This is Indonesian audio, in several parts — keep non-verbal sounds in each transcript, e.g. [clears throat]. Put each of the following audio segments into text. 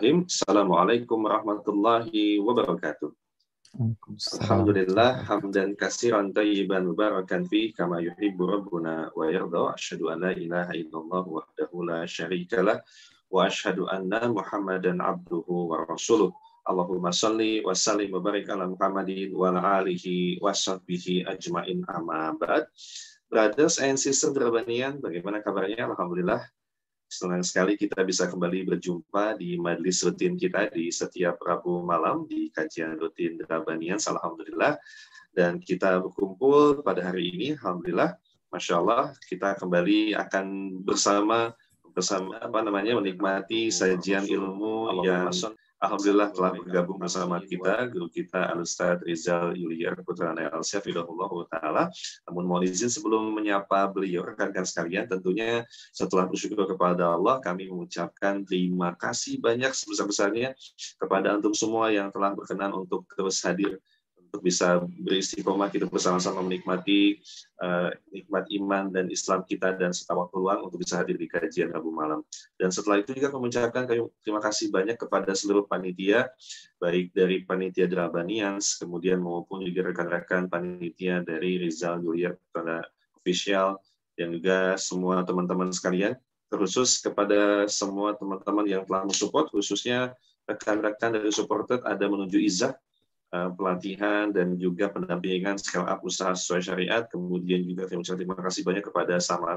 Bismillahirrahmanirrahim. Assalamualaikum warahmatullahi wabarakatuh. Alhamdulillah hamdan katsiran tayyiban mubarakan fi kama yuhibbu rabbuna wa yarda asyhadu an la ilaha illallah wahdahu la syarikalah wa asyhadu anna muhammadan abduhu wa rasuluh Allahumma salli wa sallim wa barik ala Muhammadin wa ala alihi wa sahbihi ajmain amma ba'd Brothers and sisters bagaimana kabarnya? Alhamdulillah Senang sekali kita bisa kembali berjumpa di majelis rutin kita di setiap Rabu malam di kajian rutin Salam Alhamdulillah. Dan kita berkumpul pada hari ini, Alhamdulillah, Masya Allah, kita kembali akan bersama bersama apa namanya menikmati sajian ilmu yang Alhamdulillah telah bergabung bersama kita, guru kita Alustad Rizal Yuliar Putra Elsyaf, Idahullah Ta'ala. Namun mohon izin sebelum menyapa beliau, rekan-rekan sekalian, tentunya setelah bersyukur kepada Allah, kami mengucapkan terima kasih banyak sebesar-besarnya kepada antum semua yang telah berkenan untuk terus hadir untuk bisa beristiqomah kita bersama-sama menikmati uh, nikmat iman dan Islam kita dan setawa peluang untuk bisa hadir di kajian Rabu malam. Dan setelah itu juga kami kami terima kasih banyak kepada seluruh panitia, baik dari panitia Drabanians, kemudian maupun juga rekan-rekan panitia dari Rizal Julier kepada official, dan juga semua teman-teman sekalian, terkhusus kepada semua teman-teman yang telah mensupport, khususnya rekan-rekan dari supporter ada menuju Izah Eh, pelatihan dan juga pendampingan scale up usaha sesuai syariat. Kemudian juga saya ucapkan terima kasih banyak kepada sama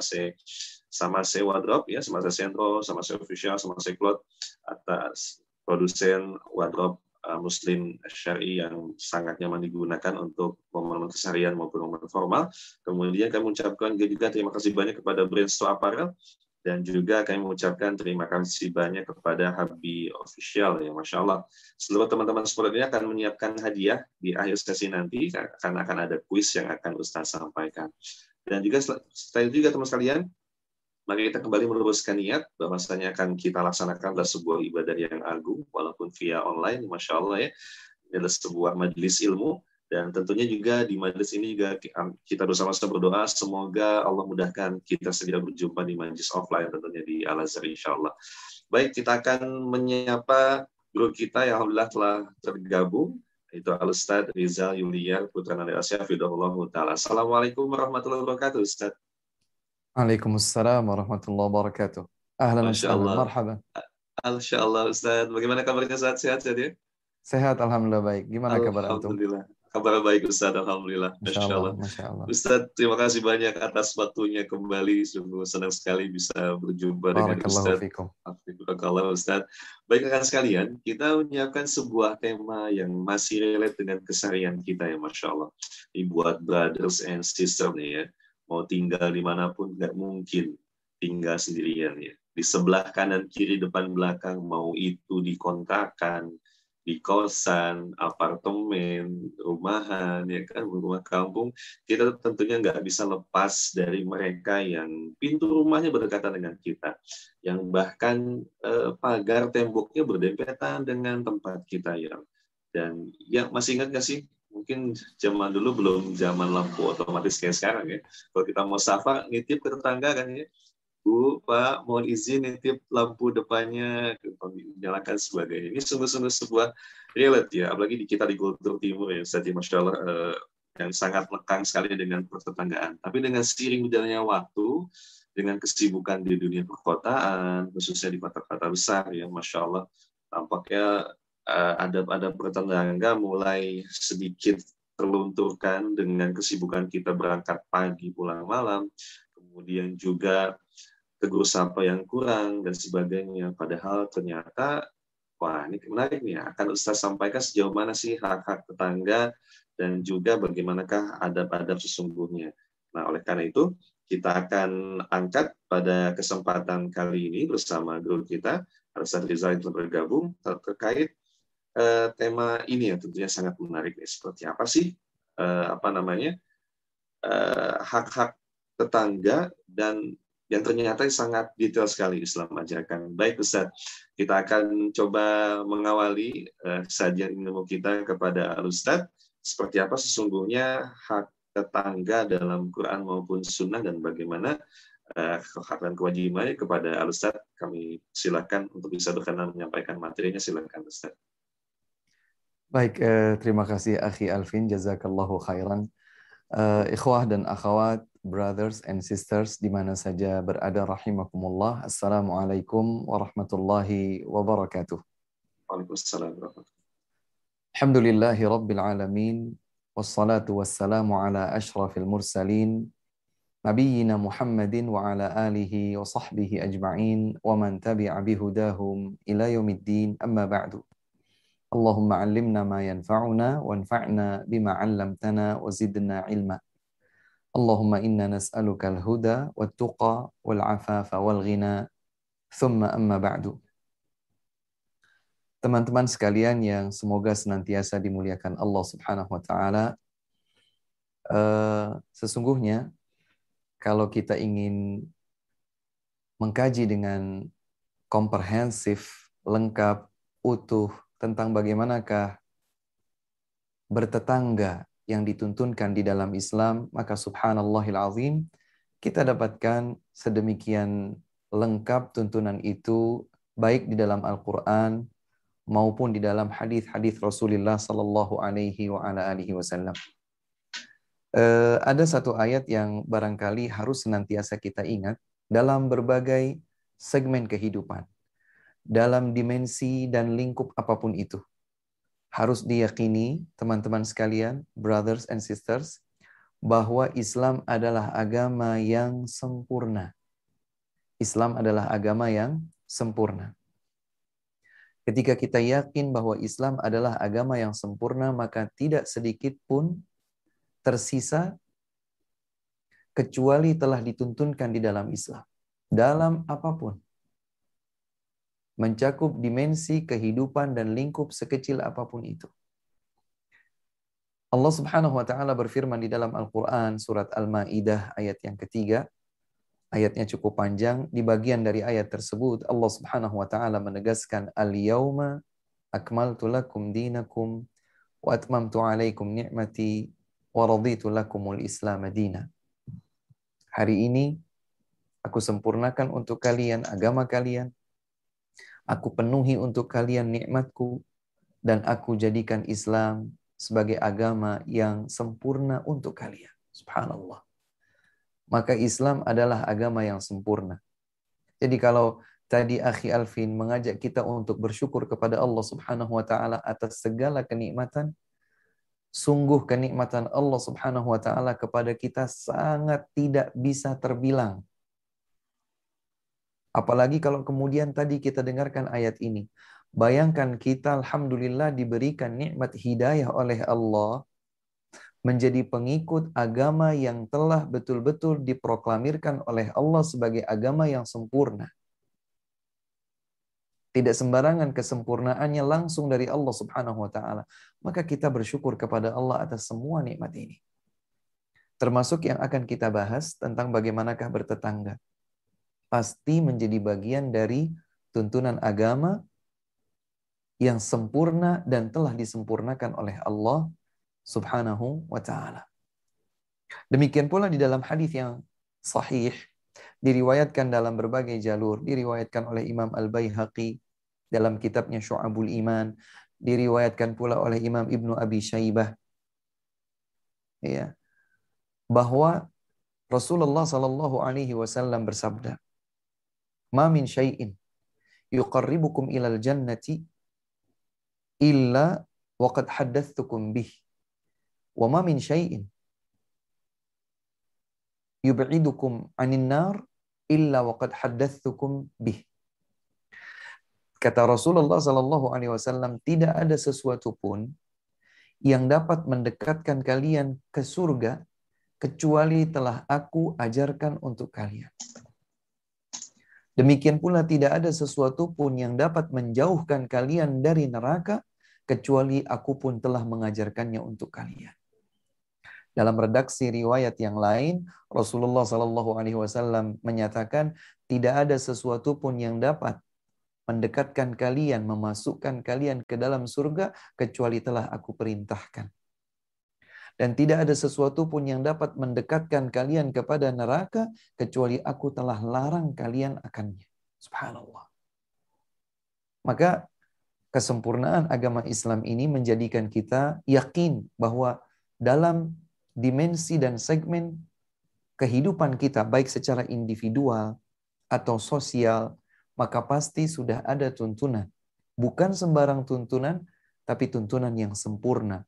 Samase wardrobe ya, Samase Sentro, Samase Official, Samase Cloud atas produsen wardrobe eh, muslim syari yang sangat nyaman digunakan untuk momen-momen keseharian maupun momen formal. Kemudian kami ucapkan juga terima kasih banyak kepada brand store Apparel dan juga kami mengucapkan terima kasih banyak kepada Habi Official ya Masya Allah seluruh teman-teman sekolah ini akan menyiapkan hadiah di akhir sesi nanti karena akan ada kuis yang akan Ustaz sampaikan dan juga setelah juga teman sekalian maka kita kembali meluruskan niat bahwasanya akan kita laksanakan adalah sebuah ibadah yang agung walaupun via online Masya Allah ya adalah sebuah majelis ilmu dan tentunya juga di majlis ini juga kita bersama-sama berdoa semoga Allah mudahkan kita segera berjumpa di majlis offline tentunya di Al-Azhar insya Allah. Baik, kita akan menyapa grup kita yang Alhamdulillah telah tergabung, itu Al-Ustaz Rizal Yulia Putra Nadi Asya, Fidahullah Ta'ala. Assalamualaikum warahmatullahi wabarakatuh, Ustaz. Waalaikumsalam warahmatullahi wabarakatuh. Ahlan Masya Allah. Marhaban. Alhamdulillah Ustaz. Bagaimana kabarnya saat sehat, sehat ya? Sehat, Alhamdulillah baik. Gimana kabar Antum? Alhamdulillah. Kabar baik Ustaz, Alhamdulillah. Masya Allah, Masya Allah. Ustaz, terima kasih banyak atas waktunya kembali. Sungguh senang sekali bisa berjumpa dengan Ustadz. Barakallah Ustadz. Baik rekan sekalian, kita menyiapkan sebuah tema yang masih relate dengan keseharian kita ya Masya Allah. buat brothers and sisters nih ya. Mau tinggal dimanapun nggak mungkin tinggal sendirian ya. Di sebelah kanan kiri depan belakang mau itu dikontrakan di kosan, apartemen, rumahan, ya kan, rumah kampung, kita tentunya nggak bisa lepas dari mereka yang pintu rumahnya berdekatan dengan kita, yang bahkan eh, pagar temboknya berdempetan dengan tempat kita yang dan ya masih ingat nggak sih mungkin zaman dulu belum zaman lampu otomatis kayak sekarang ya. Kalau kita mau safar, nitip ke tetangga kan ya. Bu, Pak, mohon izin nitip lampu depannya kami nyalakan sebagai ini sungguh-sungguh sebuah reality ya, apalagi di kita di kultur timur ya, saja ya, masya Allah eh, yang sangat lekang sekali dengan pertetanggaan. Tapi dengan seiring berjalannya waktu, dengan kesibukan di dunia perkotaan, khususnya di kota-kota besar ya, masya Allah tampaknya eh, adab-adab pertetangga mulai sedikit terlunturkan dengan kesibukan kita berangkat pagi pulang malam, kemudian juga tegur sapa yang kurang, dan sebagainya. Padahal ternyata, wah ini menarik nih, akan Ustaz sampaikan sejauh mana sih hak-hak tetangga, dan juga bagaimanakah adab-adab sesungguhnya. Nah, oleh karena itu, kita akan angkat pada kesempatan kali ini bersama guru kita, Ustaz Rizal yang telah bergabung, terkait eh, tema ini yang tentunya sangat menarik. Nih. Seperti apa sih, eh, apa namanya, eh, hak-hak eh, tetangga dan yang ternyata sangat detail sekali Islam ajarkan. Baik Ustaz, kita akan coba mengawali uh, eh, sajian ilmu kita kepada Ustaz seperti apa sesungguhnya hak tetangga dalam Quran maupun Sunnah dan bagaimana uh, hak dan kewajibannya kepada Ustaz. Kami silakan untuk bisa berkenan menyampaikan materinya silakan Ustaz. Baik, eh, terima kasih Akhi Alvin, jazakallahu khairan. Eh, ikhwah dan akhwat brothers and sisters di mana saja berada rahimakumullah. Assalamualaikum warahmatullahi wabarakatuh. Waalaikumsalam warahmatullahi Alhamdulillahi rabbil alamin wassalatu wassalamu ala asyrafil mursalin nabiyyina Muhammadin wa ala alihi wa sahbihi ajma'in wa man tabi'a bihudahum ila yaumiddin amma ba'du. 'allimna ma yanfa'una wanfa'na bima 'allamtana wa zidna 'ilma. اللهم إنا نسألك الهدى والتقى والعفاف والغنى ثم أما بعد Teman-teman sekalian yang semoga senantiasa dimuliakan Allah Subhanahu wa taala. Eh, sesungguhnya kalau kita ingin mengkaji dengan komprehensif, lengkap, utuh tentang bagaimanakah bertetangga yang dituntunkan di dalam Islam, maka subhanallahil azim, kita dapatkan sedemikian lengkap tuntunan itu baik di dalam Al-Qur'an maupun di dalam hadis-hadis Rasulullah sallallahu alaihi wa ala alihi wasallam. Eh, ada satu ayat yang barangkali harus senantiasa kita ingat dalam berbagai segmen kehidupan, dalam dimensi dan lingkup apapun itu harus diyakini teman-teman sekalian, brothers and sisters, bahwa Islam adalah agama yang sempurna. Islam adalah agama yang sempurna. Ketika kita yakin bahwa Islam adalah agama yang sempurna, maka tidak sedikit pun tersisa kecuali telah dituntunkan di dalam Islam. Dalam apapun mencakup dimensi kehidupan dan lingkup sekecil apapun itu. Allah Subhanahu wa taala berfirman di dalam Al-Qur'an surat Al-Maidah ayat yang ketiga. Ayatnya cukup panjang. Di bagian dari ayat tersebut Allah Subhanahu wa taala menegaskan al-yauma akmaltu lakum dinakum wa atmamtu alaikum ni'mati wa raditu lakumul Islam dina. Hari ini aku sempurnakan untuk kalian agama kalian Aku penuhi untuk kalian nikmatku dan aku jadikan Islam sebagai agama yang sempurna untuk kalian. Subhanallah. Maka Islam adalah agama yang sempurna. Jadi kalau tadi Akhi Alvin mengajak kita untuk bersyukur kepada Allah Subhanahu wa taala atas segala kenikmatan, sungguh kenikmatan Allah Subhanahu wa taala kepada kita sangat tidak bisa terbilang. Apalagi kalau kemudian tadi kita dengarkan ayat ini. Bayangkan kita alhamdulillah diberikan nikmat hidayah oleh Allah menjadi pengikut agama yang telah betul-betul diproklamirkan oleh Allah sebagai agama yang sempurna. Tidak sembarangan kesempurnaannya langsung dari Allah Subhanahu wa taala. Maka kita bersyukur kepada Allah atas semua nikmat ini. Termasuk yang akan kita bahas tentang bagaimanakah bertetangga pasti menjadi bagian dari tuntunan agama yang sempurna dan telah disempurnakan oleh Allah Subhanahu wa taala. Demikian pula di dalam hadis yang sahih diriwayatkan dalam berbagai jalur, diriwayatkan oleh Imam Al-Baihaqi dalam kitabnya Syu'abul Iman, diriwayatkan pula oleh Imam Ibnu Abi Syaibah. Ya. Bahwa Rasulullah Shallallahu alaihi wasallam bersabda, ma min syai'in yuqarribukum ilal jannati illa waqad haddatsukum bih wa ma min syai'in yub'idukum anin nar illa waqad haddatsukum bih kata Rasulullah sallallahu alaihi wasallam tidak ada sesuatu pun yang dapat mendekatkan kalian ke surga kecuali telah aku ajarkan untuk kalian. Demikian pula tidak ada sesuatu pun yang dapat menjauhkan kalian dari neraka kecuali aku pun telah mengajarkannya untuk kalian. Dalam redaksi riwayat yang lain, Rasulullah Shallallahu Alaihi Wasallam menyatakan tidak ada sesuatu pun yang dapat mendekatkan kalian, memasukkan kalian ke dalam surga kecuali telah aku perintahkan. Dan tidak ada sesuatu pun yang dapat mendekatkan kalian kepada neraka kecuali aku telah larang kalian akannya. Subhanallah. Maka kesempurnaan agama Islam ini menjadikan kita yakin bahwa dalam dimensi dan segmen kehidupan kita baik secara individual atau sosial maka pasti sudah ada tuntunan. Bukan sembarang tuntunan, tapi tuntunan yang sempurna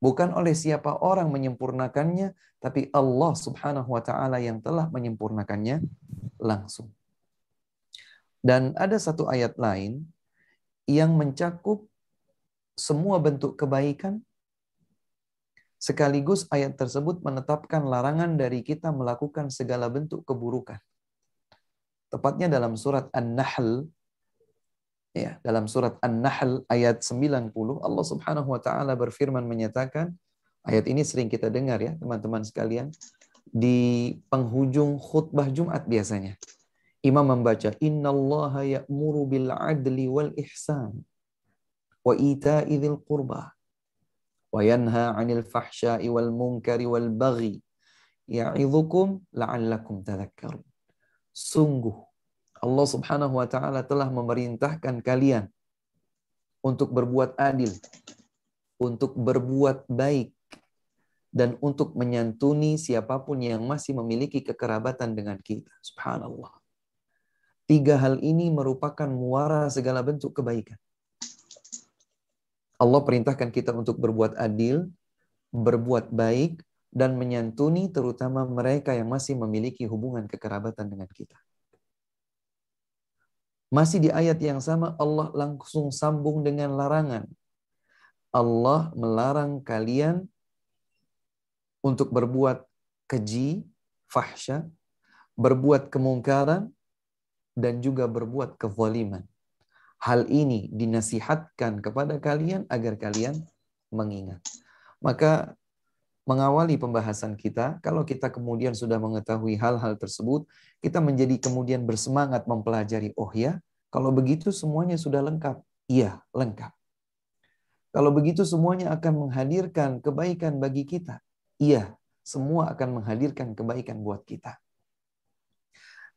bukan oleh siapa orang menyempurnakannya, tapi Allah Subhanahu wa taala yang telah menyempurnakannya langsung. Dan ada satu ayat lain yang mencakup semua bentuk kebaikan sekaligus ayat tersebut menetapkan larangan dari kita melakukan segala bentuk keburukan. Tepatnya dalam surat An-Nahl Ya, dalam surat An-Nahl ayat 90 Allah Subhanahu wa taala berfirman menyatakan ayat ini sering kita dengar ya teman-teman sekalian di penghujung khutbah Jumat biasanya. Imam membaca innallaha ya'muru bil adli wal ihsan wa ita'i dzil qurba wa yanha 'anil fahsya'i wal munkari wal baghi ya'idzukum la'allakum tadhakkarun. Sungguh Allah Subhanahu wa taala telah memerintahkan kalian untuk berbuat adil, untuk berbuat baik dan untuk menyantuni siapapun yang masih memiliki kekerabatan dengan kita. Subhanallah. Tiga hal ini merupakan muara segala bentuk kebaikan. Allah perintahkan kita untuk berbuat adil, berbuat baik, dan menyantuni terutama mereka yang masih memiliki hubungan kekerabatan dengan kita. Masih di ayat yang sama Allah langsung sambung dengan larangan. Allah melarang kalian untuk berbuat keji, fahsya, berbuat kemungkaran, dan juga berbuat kezaliman. Hal ini dinasihatkan kepada kalian agar kalian mengingat. Maka mengawali pembahasan kita, kalau kita kemudian sudah mengetahui hal-hal tersebut, kita menjadi kemudian bersemangat mempelajari, oh ya, kalau begitu semuanya sudah lengkap. Iya, lengkap. Kalau begitu semuanya akan menghadirkan kebaikan bagi kita. Iya, semua akan menghadirkan kebaikan buat kita.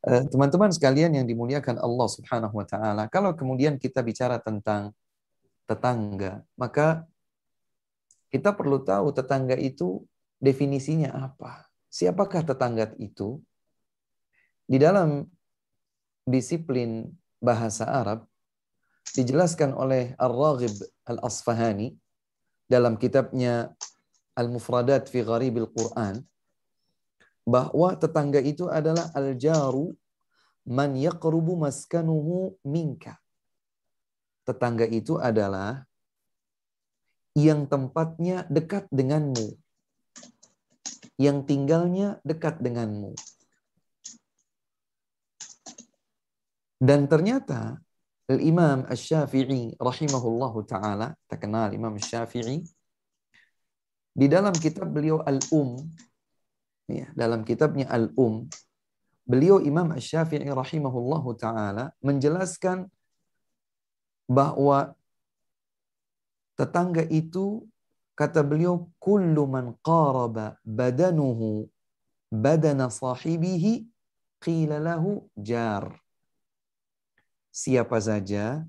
Eh, teman-teman sekalian yang dimuliakan Allah Subhanahu wa taala, kalau kemudian kita bicara tentang tetangga, maka kita perlu tahu tetangga itu definisinya apa. Siapakah tetangga itu? Di dalam disiplin bahasa Arab dijelaskan oleh Ar-Raghib Al-Asfahani dalam kitabnya Al-Mufradat fi al Quran bahwa tetangga itu adalah al-jaru man yaqrubu maskanuhu minka. Tetangga itu adalah yang tempatnya dekat denganmu, yang tinggalnya dekat denganmu. Dan ternyata imam syafii rahimahullahu taala, terkenal Imam syafii di dalam kitab beliau Al-Um ya, dalam kitabnya Al-Um beliau Imam syafii rahimahullahu taala menjelaskan bahwa Tetangga itu kata beliau kullu man qaraba badanuhu badana sahibihi qila lahu jar. Siapa saja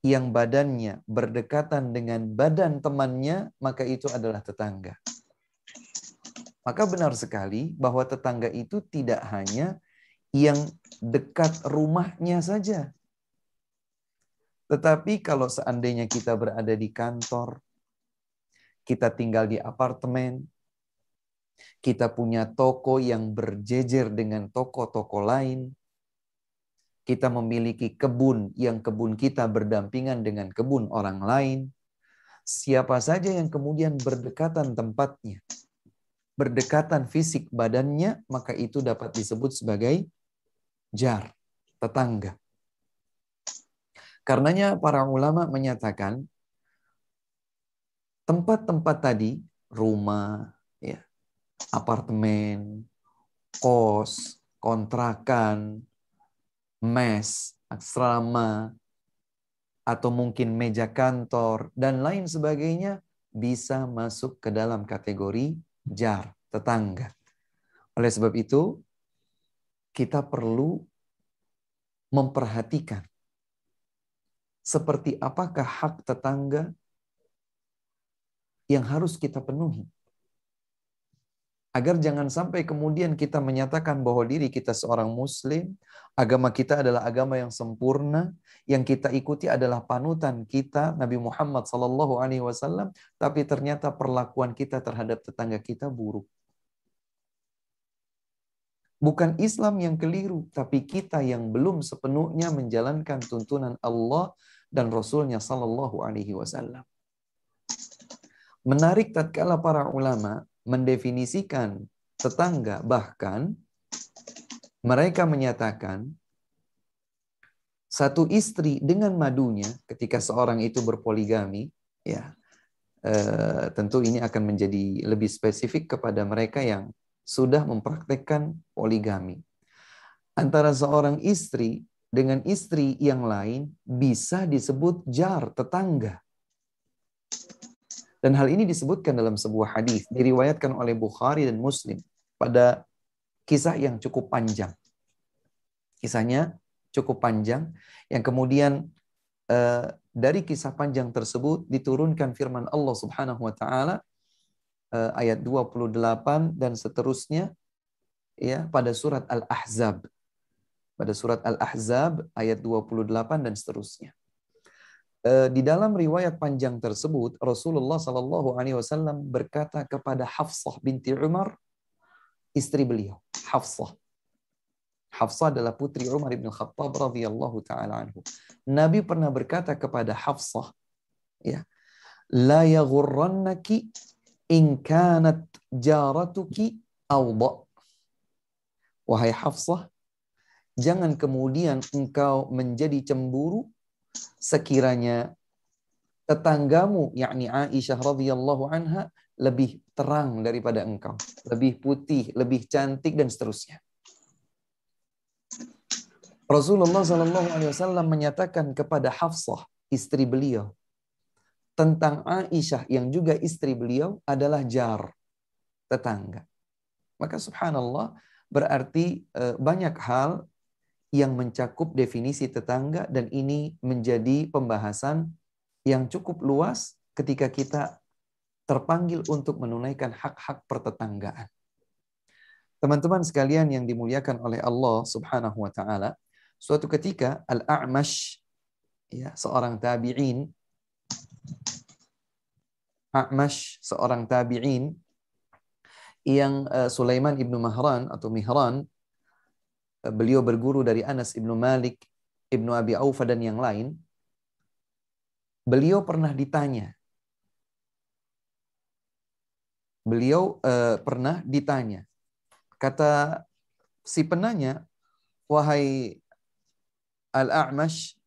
yang badannya berdekatan dengan badan temannya, maka itu adalah tetangga. Maka benar sekali bahwa tetangga itu tidak hanya yang dekat rumahnya saja, tetapi kalau seandainya kita berada di kantor, kita tinggal di apartemen, kita punya toko yang berjejer dengan toko-toko lain, kita memiliki kebun yang kebun kita berdampingan dengan kebun orang lain, siapa saja yang kemudian berdekatan tempatnya, berdekatan fisik badannya, maka itu dapat disebut sebagai jar, tetangga. Karenanya para ulama menyatakan tempat-tempat tadi, rumah, ya, apartemen, kos, kontrakan, mes, asrama, atau mungkin meja kantor, dan lain sebagainya bisa masuk ke dalam kategori jar, tetangga. Oleh sebab itu, kita perlu memperhatikan seperti apakah hak tetangga yang harus kita penuhi. Agar jangan sampai kemudian kita menyatakan bahwa diri kita seorang muslim, agama kita adalah agama yang sempurna, yang kita ikuti adalah panutan kita Nabi Muhammad sallallahu alaihi wasallam, tapi ternyata perlakuan kita terhadap tetangga kita buruk. Bukan Islam yang keliru, tapi kita yang belum sepenuhnya menjalankan tuntunan Allah dan Rasulnya Sallallahu Alaihi Wasallam. Menarik tatkala para ulama mendefinisikan tetangga, bahkan mereka menyatakan satu istri dengan madunya ketika seorang itu berpoligami, ya eh, tentu ini akan menjadi lebih spesifik kepada mereka yang sudah mempraktekkan poligami. Antara seorang istri dengan istri yang lain bisa disebut jar tetangga. Dan hal ini disebutkan dalam sebuah hadis diriwayatkan oleh Bukhari dan Muslim pada kisah yang cukup panjang. Kisahnya cukup panjang yang kemudian eh, dari kisah panjang tersebut diturunkan firman Allah Subhanahu wa taala Eh, ayat 28 dan seterusnya ya pada surat Al-Ahzab. Pada surat Al-Ahzab ayat 28 dan seterusnya. Eh, di dalam riwayat panjang tersebut Rasulullah Shallallahu Alaihi Wasallam berkata kepada Hafsah binti Umar, istri beliau, Hafsah. Hafsah adalah putri Umar bin Khattab radhiyallahu taala anhu. Nabi pernah berkata kepada Hafsah, ya, la yaghurrannaki in jaratuki awda. Wahai Hafsah, jangan kemudian engkau menjadi cemburu sekiranya tetanggamu yakni Aisyah radhiyallahu anha lebih terang daripada engkau, lebih putih, lebih cantik dan seterusnya. Rasulullah Shallallahu Alaihi Wasallam menyatakan kepada Hafsah, istri beliau, tentang Aisyah yang juga istri beliau adalah jar, tetangga. Maka subhanallah berarti eh, banyak hal yang mencakup definisi tetangga dan ini menjadi pembahasan yang cukup luas ketika kita terpanggil untuk menunaikan hak-hak pertetanggaan. Teman-teman sekalian yang dimuliakan oleh Allah Subhanahu wa taala, suatu ketika Al-A'mash ya, seorang tabi'in A'mash seorang tabi'in yang eh, Sulaiman ibnu Mahran atau Mihran eh, beliau berguru dari Anas ibnu Malik ibnu Abi Aufa dan yang lain beliau pernah ditanya beliau eh, pernah ditanya kata si penanya wahai al-A'mash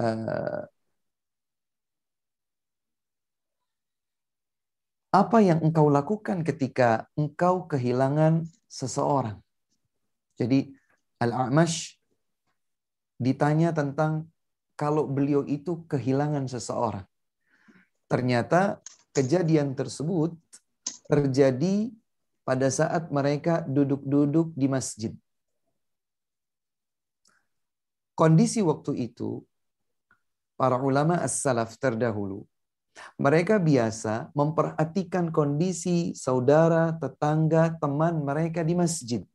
Eh, apa yang engkau lakukan ketika engkau kehilangan seseorang. Jadi Al-A'mash ditanya tentang kalau beliau itu kehilangan seseorang. Ternyata kejadian tersebut terjadi pada saat mereka duduk-duduk di masjid. Kondisi waktu itu para ulama as-salaf terdahulu. Mereka biasa memperhatikan kondisi saudara, tetangga, teman mereka di masjid.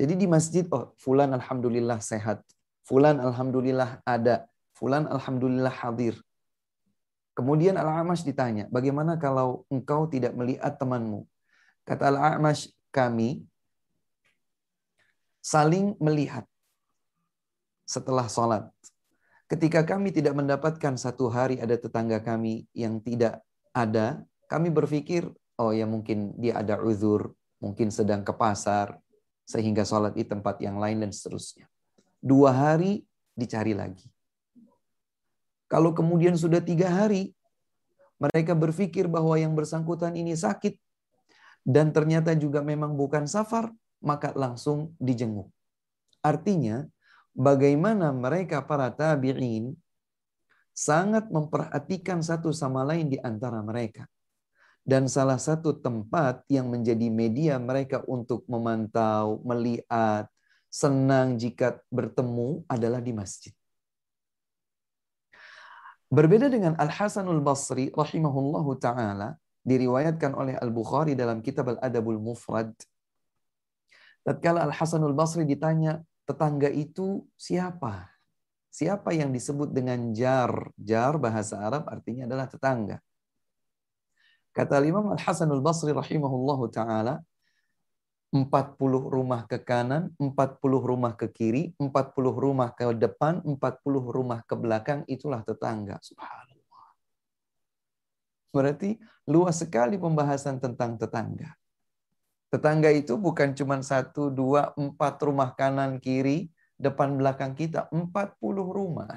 Jadi di masjid, oh fulan alhamdulillah sehat, fulan alhamdulillah ada, fulan alhamdulillah hadir. Kemudian Al-A'mash ditanya, bagaimana kalau engkau tidak melihat temanmu? Kata Al-A'mash, kami saling melihat setelah sholat. Ketika kami tidak mendapatkan satu hari ada tetangga kami yang tidak ada, kami berpikir, oh ya mungkin dia ada uzur, mungkin sedang ke pasar, sehingga sholat di tempat yang lain dan seterusnya. Dua hari dicari lagi. Kalau kemudian sudah tiga hari, mereka berpikir bahwa yang bersangkutan ini sakit dan ternyata juga memang bukan safar, maka langsung dijenguk. Artinya, bagaimana mereka para tabi'in sangat memperhatikan satu sama lain di antara mereka. Dan salah satu tempat yang menjadi media mereka untuk memantau, melihat, senang jika bertemu adalah di masjid. Berbeda dengan Al-Hasanul Basri rahimahullahu taala diriwayatkan oleh Al-Bukhari dalam kitab Al-Adabul Mufrad. Tatkala Al-Hasanul Basri ditanya, tetangga itu siapa? Siapa yang disebut dengan jar? Jar bahasa Arab artinya adalah tetangga. Kata Imam Al-Hasan Al-Basri rahimahullahu taala, 40 rumah ke kanan, 40 rumah ke kiri, 40 rumah ke depan, 40 rumah ke belakang, itulah tetangga. Subhanallah. Berarti luas sekali pembahasan tentang tetangga. Tetangga itu bukan cuma satu, dua, empat rumah kanan kiri, depan belakang kita, empat puluh rumah.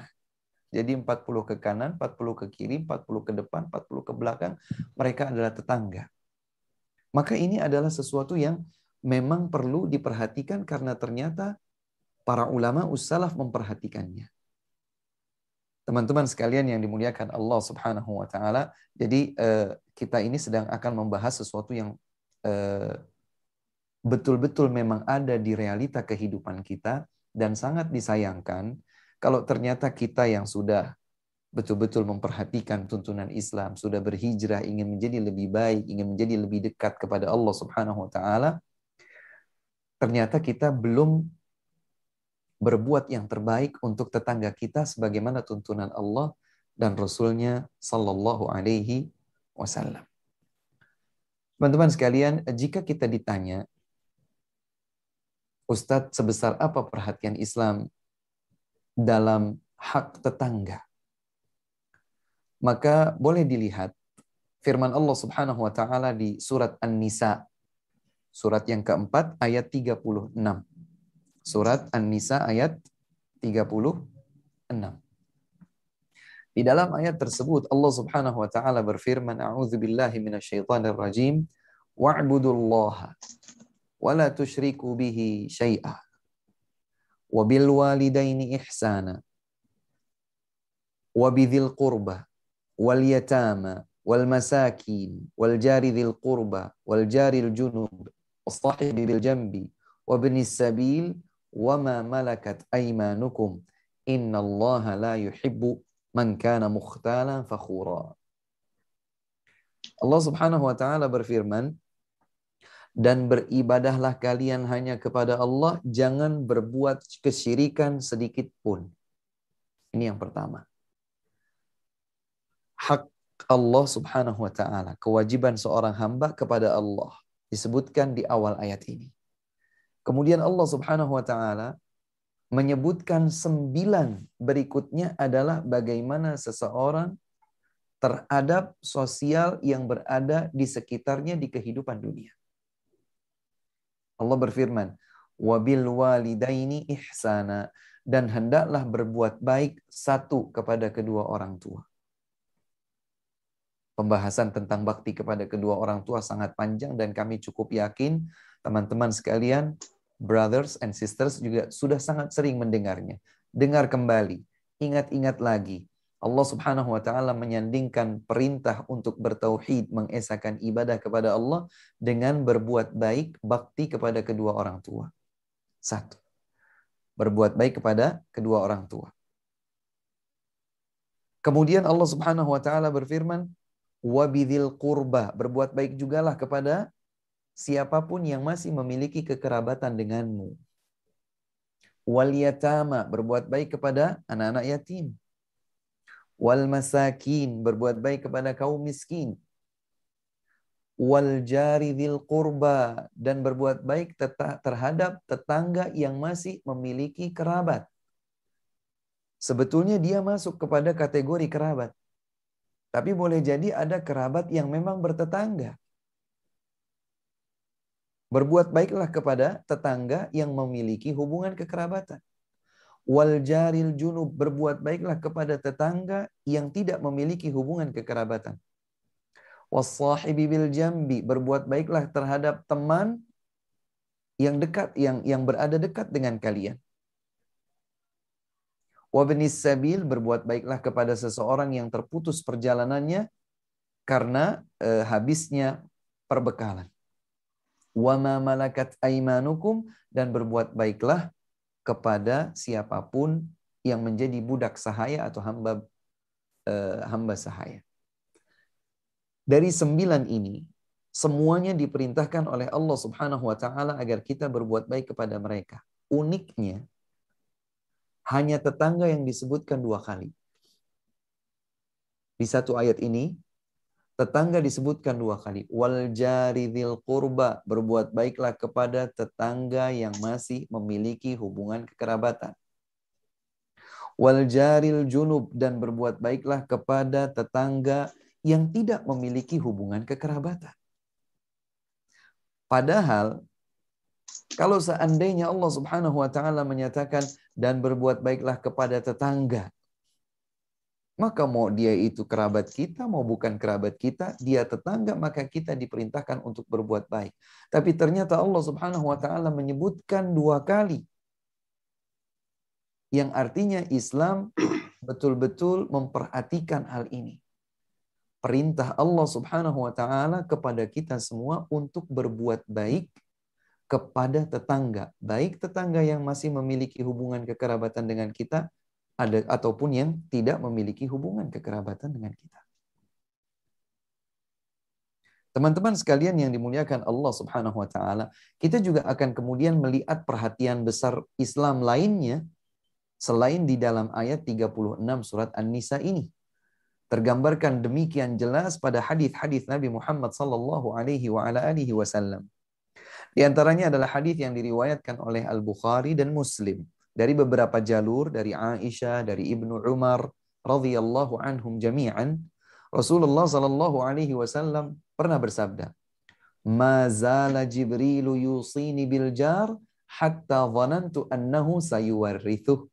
Jadi empat puluh ke kanan, empat puluh ke kiri, empat puluh ke depan, empat puluh ke belakang, mereka adalah tetangga. Maka ini adalah sesuatu yang memang perlu diperhatikan karena ternyata para ulama ussalaf memperhatikannya. Teman-teman sekalian yang dimuliakan Allah Subhanahu wa taala, jadi eh, kita ini sedang akan membahas sesuatu yang eh, betul-betul memang ada di realita kehidupan kita dan sangat disayangkan kalau ternyata kita yang sudah betul-betul memperhatikan tuntunan Islam, sudah berhijrah, ingin menjadi lebih baik, ingin menjadi lebih dekat kepada Allah Subhanahu wa taala, ternyata kita belum berbuat yang terbaik untuk tetangga kita sebagaimana tuntunan Allah dan Rasulnya Sallallahu Alaihi Wasallam. Teman-teman sekalian, jika kita ditanya Ustadz, sebesar apa perhatian Islam dalam hak tetangga? Maka boleh dilihat firman Allah Subhanahu wa taala di surat An-Nisa surat yang keempat ayat 36. Surat An-Nisa ayat 36. Di dalam ayat tersebut Allah Subhanahu wa taala berfirman, "A'udzu billahi minasyaitonir rajim. Wa'budullaha ولا تشركوا به شيئا وبالوالدين إحسانا وبذي القربى واليتامى والمساكين والجار ذي القربى والجار الجنب والصاحب بالجنب وابن السبيل وما ملكت أيمانكم إن الله لا يحب من كان مختالا فخورا الله سبحانه وتعالى برفير من dan beribadahlah kalian hanya kepada Allah, jangan berbuat kesyirikan sedikit pun. Ini yang pertama. Hak Allah Subhanahu wa taala, kewajiban seorang hamba kepada Allah disebutkan di awal ayat ini. Kemudian Allah Subhanahu wa taala menyebutkan sembilan berikutnya adalah bagaimana seseorang terhadap sosial yang berada di sekitarnya di kehidupan dunia. Allah berfirman, "Wabil walidaini ihsana" dan hendaklah berbuat baik satu kepada kedua orang tua. Pembahasan tentang bakti kepada kedua orang tua sangat panjang dan kami cukup yakin teman-teman sekalian, brothers and sisters juga sudah sangat sering mendengarnya. Dengar kembali, ingat-ingat lagi, Allah Subhanahu wa taala menyandingkan perintah untuk bertauhid mengesakan ibadah kepada Allah dengan berbuat baik bakti kepada kedua orang tua. Satu. Berbuat baik kepada kedua orang tua. Kemudian Allah Subhanahu wa taala berfirman, "Wabidil qurba", berbuat baik jugalah kepada siapapun yang masih memiliki kekerabatan denganmu. Wal yatama, berbuat baik kepada anak-anak yatim wal masakin berbuat baik kepada kaum miskin wal jari kurba dan berbuat baik terhadap tetangga yang masih memiliki kerabat sebetulnya dia masuk kepada kategori kerabat tapi boleh jadi ada kerabat yang memang bertetangga berbuat baiklah kepada tetangga yang memiliki hubungan kekerabatan wal jaril junub berbuat baiklah kepada tetangga yang tidak memiliki hubungan kekerabatan. Wasahibi bil jambi berbuat baiklah terhadap teman yang dekat yang yang berada dekat dengan kalian. Wabnis sabil berbuat baiklah kepada seseorang yang terputus perjalanannya karena e, habisnya perbekalan. Wama malakat aimanukum dan berbuat baiklah kepada siapapun yang menjadi budak sahaya atau hamba eh, hamba sahaya. Dari sembilan ini, semuanya diperintahkan oleh Allah Subhanahu wa taala agar kita berbuat baik kepada mereka. Uniknya hanya tetangga yang disebutkan dua kali. Di satu ayat ini Tetangga disebutkan dua kali. Wal jaridil kurba. Berbuat baiklah kepada tetangga yang masih memiliki hubungan kekerabatan. Wal jaril junub. Dan berbuat baiklah kepada tetangga yang tidak memiliki hubungan kekerabatan. Padahal kalau seandainya Allah Subhanahu wa taala menyatakan dan berbuat baiklah kepada tetangga maka mau dia itu kerabat kita, mau bukan kerabat kita, dia tetangga, maka kita diperintahkan untuk berbuat baik. Tapi ternyata Allah Subhanahu wa taala menyebutkan dua kali yang artinya Islam [clears throat] betul-betul memperhatikan hal ini. Perintah Allah Subhanahu wa taala kepada kita semua untuk berbuat baik kepada tetangga, baik tetangga yang masih memiliki hubungan kekerabatan dengan kita ada ataupun yang tidak memiliki hubungan kekerabatan dengan kita. Teman-teman sekalian yang dimuliakan Allah Subhanahu wa taala, kita juga akan kemudian melihat perhatian besar Islam lainnya selain di dalam ayat 36 surat An-Nisa ini. Tergambarkan demikian jelas pada hadis-hadis Nabi Muhammad sallallahu alaihi wa ala alihi wasallam. Di antaranya adalah hadis yang diriwayatkan oleh Al-Bukhari dan Muslim dari beberapa jalur dari Aisyah, dari Ibnu Umar radhiyallahu anhum jami'an, Rasulullah sallallahu alaihi wasallam pernah bersabda, "Mazala Jibril yusini bil jar hatta dhanantu annahu sayuwarithu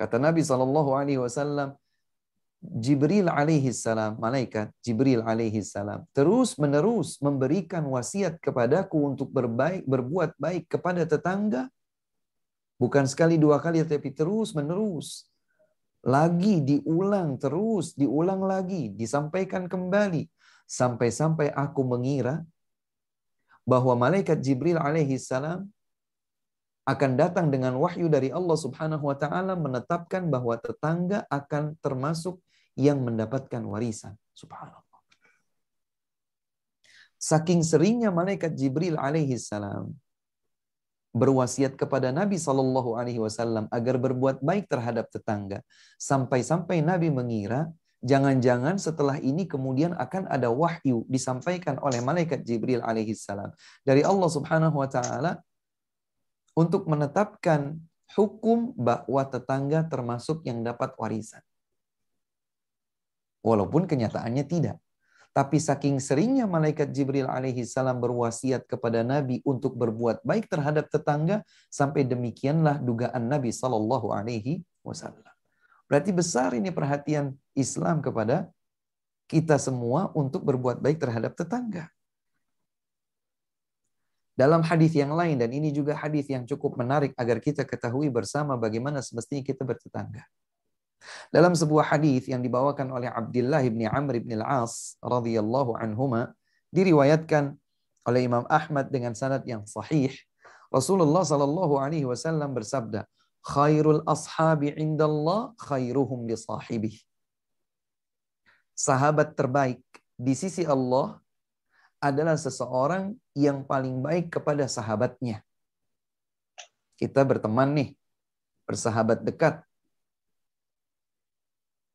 Kata Nabi sallallahu alaihi wasallam, Jibril alaihi salam, malaikat Jibril alaihi salam, terus menerus memberikan wasiat kepadaku untuk berbaik, berbuat baik kepada tetangga Bukan sekali dua kali, tapi terus menerus. Lagi diulang terus, diulang lagi, disampaikan kembali. Sampai-sampai aku mengira bahwa malaikat Jibril alaihi salam akan datang dengan wahyu dari Allah Subhanahu wa taala menetapkan bahwa tetangga akan termasuk yang mendapatkan warisan. Subhanallah. Saking seringnya malaikat Jibril alaihi salam berwasiat kepada Nabi Shallallahu Alaihi Wasallam agar berbuat baik terhadap tetangga. Sampai-sampai Nabi mengira jangan-jangan setelah ini kemudian akan ada wahyu disampaikan oleh malaikat Jibril alaihi salam dari Allah Subhanahu wa taala untuk menetapkan hukum bahwa tetangga termasuk yang dapat warisan. Walaupun kenyataannya tidak. Tapi saking seringnya malaikat Jibril alaihi salam berwasiat kepada Nabi untuk berbuat baik terhadap tetangga, sampai demikianlah dugaan Nabi sallallahu alaihi wasallam. Berarti besar ini perhatian Islam kepada kita semua untuk berbuat baik terhadap tetangga. Dalam hadis yang lain dan ini juga hadis yang cukup menarik agar kita ketahui bersama bagaimana semestinya kita bertetangga. Dalam sebuah hadis yang dibawakan oleh Abdullah bin Amr bin Al-As radhiyallahu anhuma diriwayatkan oleh Imam Ahmad dengan sanad yang sahih, Rasulullah Shallallahu alaihi wasallam bersabda, "Khairul ashabi indallah khairuhum li sahibih." Sahabat terbaik di sisi Allah adalah seseorang yang paling baik kepada sahabatnya. Kita berteman nih, bersahabat dekat,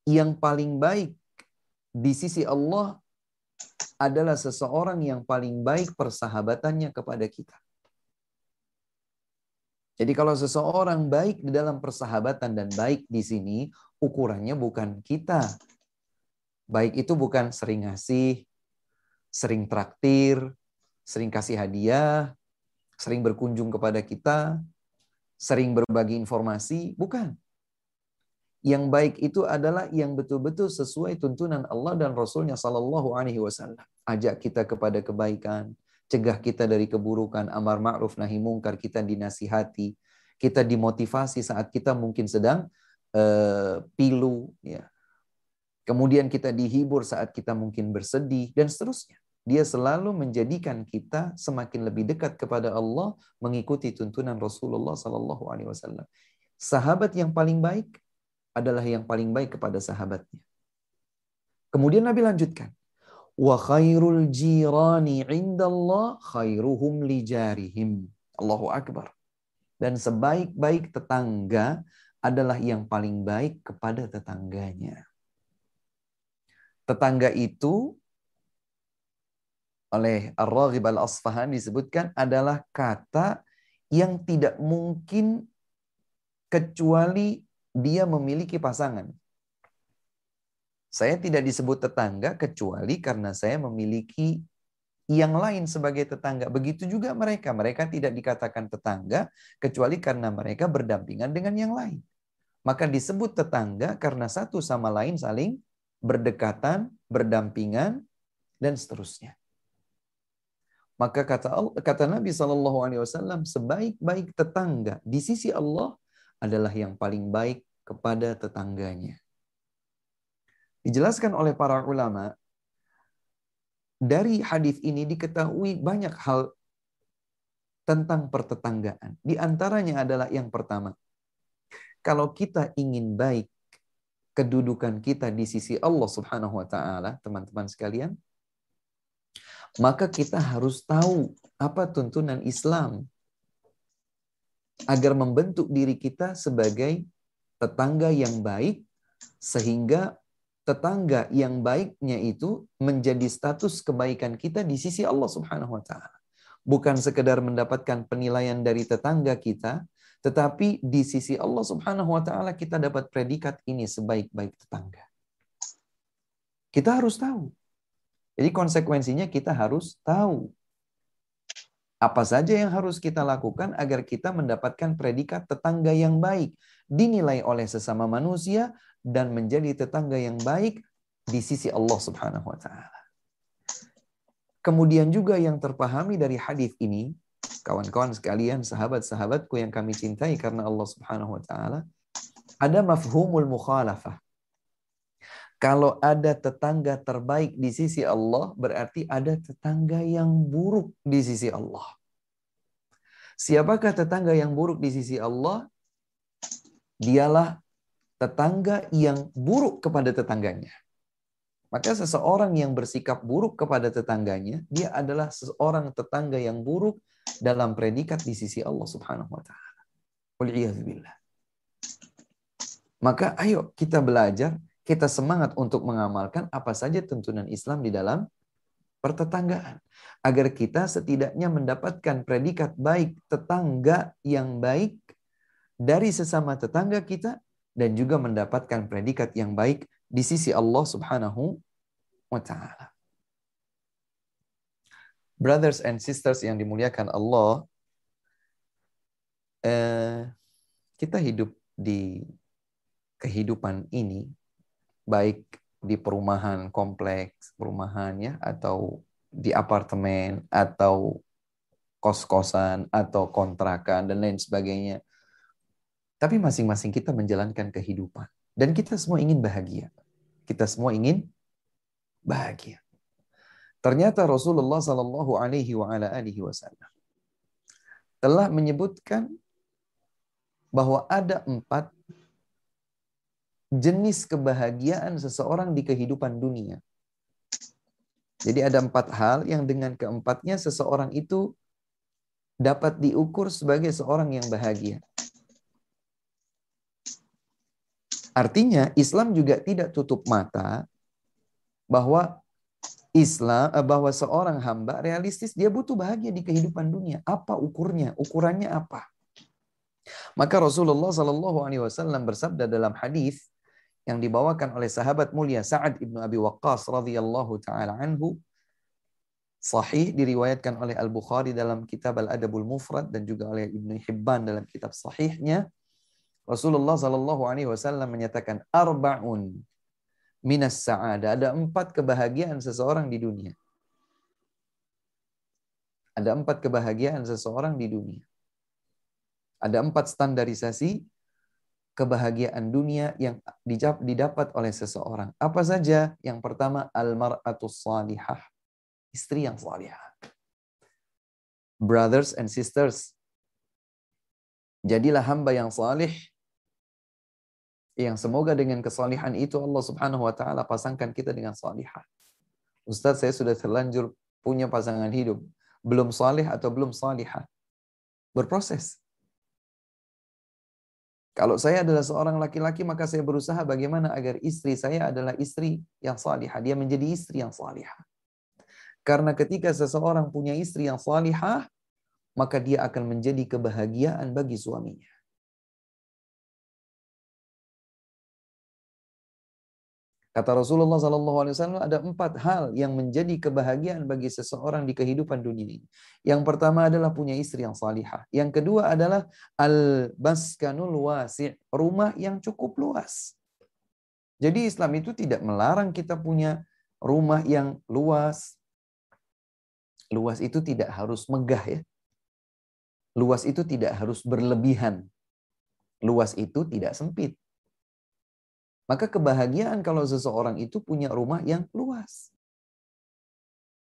yang paling baik di sisi Allah adalah seseorang yang paling baik persahabatannya kepada kita. Jadi kalau seseorang baik di dalam persahabatan dan baik di sini, ukurannya bukan kita. Baik itu bukan sering ngasih, sering traktir, sering kasih hadiah, sering berkunjung kepada kita, sering berbagi informasi, bukan. Yang baik itu adalah yang betul-betul sesuai tuntunan Allah dan Rasulnya Sallallahu Alaihi Wasallam. Ajak kita kepada kebaikan, cegah kita dari keburukan, amar ma'ruf nahi mungkar, kita dinasihati, kita dimotivasi saat kita mungkin sedang uh, pilu, ya. kemudian kita dihibur saat kita mungkin bersedih, dan seterusnya. Dia selalu menjadikan kita semakin lebih dekat kepada Allah mengikuti tuntunan Rasulullah Sallallahu Alaihi Wasallam. Sahabat yang paling baik adalah yang paling baik kepada sahabatnya. Kemudian Nabi lanjutkan, wa khairul jirani indallah khairuhum li Allahu akbar. Dan sebaik-baik tetangga adalah yang paling baik kepada tetangganya. Tetangga itu oleh Ar-Raghib Al-Asfahan disebutkan adalah kata yang tidak mungkin kecuali dia memiliki pasangan. Saya tidak disebut tetangga kecuali karena saya memiliki yang lain sebagai tetangga. Begitu juga mereka. Mereka tidak dikatakan tetangga kecuali karena mereka berdampingan dengan yang lain. Maka disebut tetangga karena satu sama lain saling berdekatan, berdampingan, dan seterusnya. Maka kata kata Nabi Shallallahu Alaihi Wasallam sebaik-baik tetangga di sisi Allah adalah yang paling baik kepada tetangganya. Dijelaskan oleh para ulama, dari hadis ini diketahui banyak hal tentang pertetanggaan. Di antaranya adalah yang pertama, kalau kita ingin baik kedudukan kita di sisi Allah Subhanahu wa taala, teman-teman sekalian, maka kita harus tahu apa tuntunan Islam agar membentuk diri kita sebagai tetangga yang baik sehingga tetangga yang baiknya itu menjadi status kebaikan kita di sisi Allah Subhanahu wa taala. Bukan sekedar mendapatkan penilaian dari tetangga kita, tetapi di sisi Allah Subhanahu wa taala kita dapat predikat ini sebaik-baik tetangga. Kita harus tahu. Jadi konsekuensinya kita harus tahu apa saja yang harus kita lakukan agar kita mendapatkan predikat tetangga yang baik, dinilai oleh sesama manusia, dan menjadi tetangga yang baik di sisi Allah Subhanahu wa Ta'ala. Kemudian juga yang terpahami dari hadis ini, kawan-kawan sekalian, sahabat-sahabatku yang kami cintai karena Allah Subhanahu wa taala, ada mafhumul mukhalafah. Kalau ada tetangga terbaik di sisi Allah, berarti ada tetangga yang buruk di sisi Allah. Siapakah tetangga yang buruk di sisi Allah? Dialah tetangga yang buruk kepada tetangganya. Maka seseorang yang bersikap buruk kepada tetangganya, dia adalah seseorang tetangga yang buruk dalam predikat di sisi Allah Subhanahu wa taala. Maka ayo kita belajar kita semangat untuk mengamalkan apa saja tuntunan Islam di dalam pertetanggaan agar kita setidaknya mendapatkan predikat baik tetangga yang baik dari sesama tetangga kita dan juga mendapatkan predikat yang baik di sisi Allah Subhanahu wa taala. Brothers and sisters yang dimuliakan Allah, eh, kita hidup di kehidupan ini baik di perumahan kompleks perumahan ya atau di apartemen atau kos-kosan atau kontrakan dan lain sebagainya. Tapi masing-masing kita menjalankan kehidupan dan kita semua ingin bahagia. Kita semua ingin bahagia. Ternyata Rasulullah Shallallahu Alaihi Wasallam telah menyebutkan bahwa ada empat jenis kebahagiaan seseorang di kehidupan dunia. Jadi ada empat hal yang dengan keempatnya seseorang itu dapat diukur sebagai seorang yang bahagia. Artinya Islam juga tidak tutup mata bahwa Islam eh, bahwa seorang hamba realistis dia butuh bahagia di kehidupan dunia. Apa ukurnya? Ukurannya apa? Maka Rasulullah Shallallahu Alaihi Wasallam bersabda dalam hadis, yang dibawakan oleh sahabat mulia Sa'ad ibnu Abi Waqqas radhiyallahu taala anhu sahih diriwayatkan oleh Al Bukhari dalam kitab Al Adabul Mufrad dan juga oleh Ibnu Hibban dalam kitab sahihnya Rasulullah Shallallahu Alaihi Wasallam menyatakan arbaun minas saada ada empat kebahagiaan seseorang di dunia ada empat kebahagiaan seseorang di dunia ada empat standarisasi kebahagiaan dunia yang didapat oleh seseorang. Apa saja? Yang pertama, al-mar'atu salihah. Istri yang salihah. Brothers and sisters, jadilah hamba yang salih yang semoga dengan kesalihan itu Allah Subhanahu wa taala pasangkan kita dengan salihah. Ustadz, saya sudah terlanjur punya pasangan hidup, belum salih atau belum salihah. Berproses. Kalau saya adalah seorang laki-laki, maka saya berusaha bagaimana agar istri saya adalah istri yang salihah. Dia menjadi istri yang salihah. Karena ketika seseorang punya istri yang salihah, maka dia akan menjadi kebahagiaan bagi suaminya. Kata Rasulullah SAW ada empat hal yang menjadi kebahagiaan bagi seseorang di kehidupan dunia ini. Yang pertama adalah punya istri yang salihah. Yang kedua adalah al-baskanul wasi' rumah yang cukup luas. Jadi Islam itu tidak melarang kita punya rumah yang luas. Luas itu tidak harus megah ya. Luas itu tidak harus berlebihan. Luas itu tidak sempit. Maka kebahagiaan kalau seseorang itu punya rumah yang luas.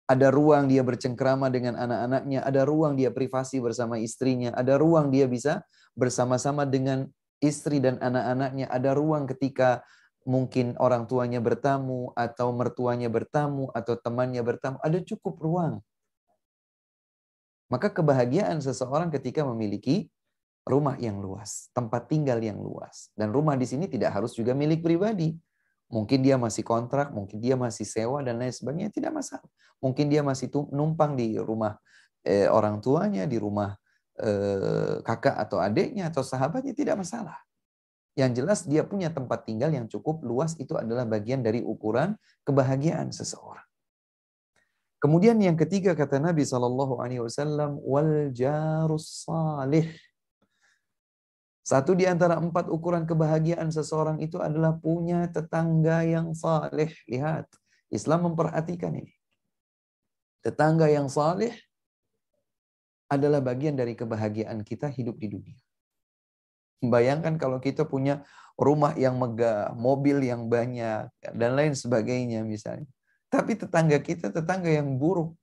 Ada ruang dia bercengkrama dengan anak-anaknya, ada ruang dia privasi bersama istrinya, ada ruang dia bisa bersama-sama dengan istri dan anak-anaknya, ada ruang ketika mungkin orang tuanya bertamu atau mertuanya bertamu atau temannya bertamu, ada cukup ruang. Maka kebahagiaan seseorang ketika memiliki rumah yang luas, tempat tinggal yang luas. Dan rumah di sini tidak harus juga milik pribadi. Mungkin dia masih kontrak, mungkin dia masih sewa dan lain sebagainya, tidak masalah. Mungkin dia masih numpang di rumah eh, orang tuanya, di rumah eh, kakak atau adiknya atau sahabatnya, tidak masalah. Yang jelas dia punya tempat tinggal yang cukup luas itu adalah bagian dari ukuran kebahagiaan seseorang. Kemudian yang ketiga kata Nabi Shallallahu Alaihi Wasallam wal jarus salih satu di antara empat ukuran kebahagiaan seseorang itu adalah punya tetangga yang saleh. Lihat, Islam memperhatikan ini. Tetangga yang saleh adalah bagian dari kebahagiaan kita hidup di dunia. Bayangkan kalau kita punya rumah yang megah, mobil yang banyak, dan lain sebagainya misalnya. Tapi tetangga kita tetangga yang buruk.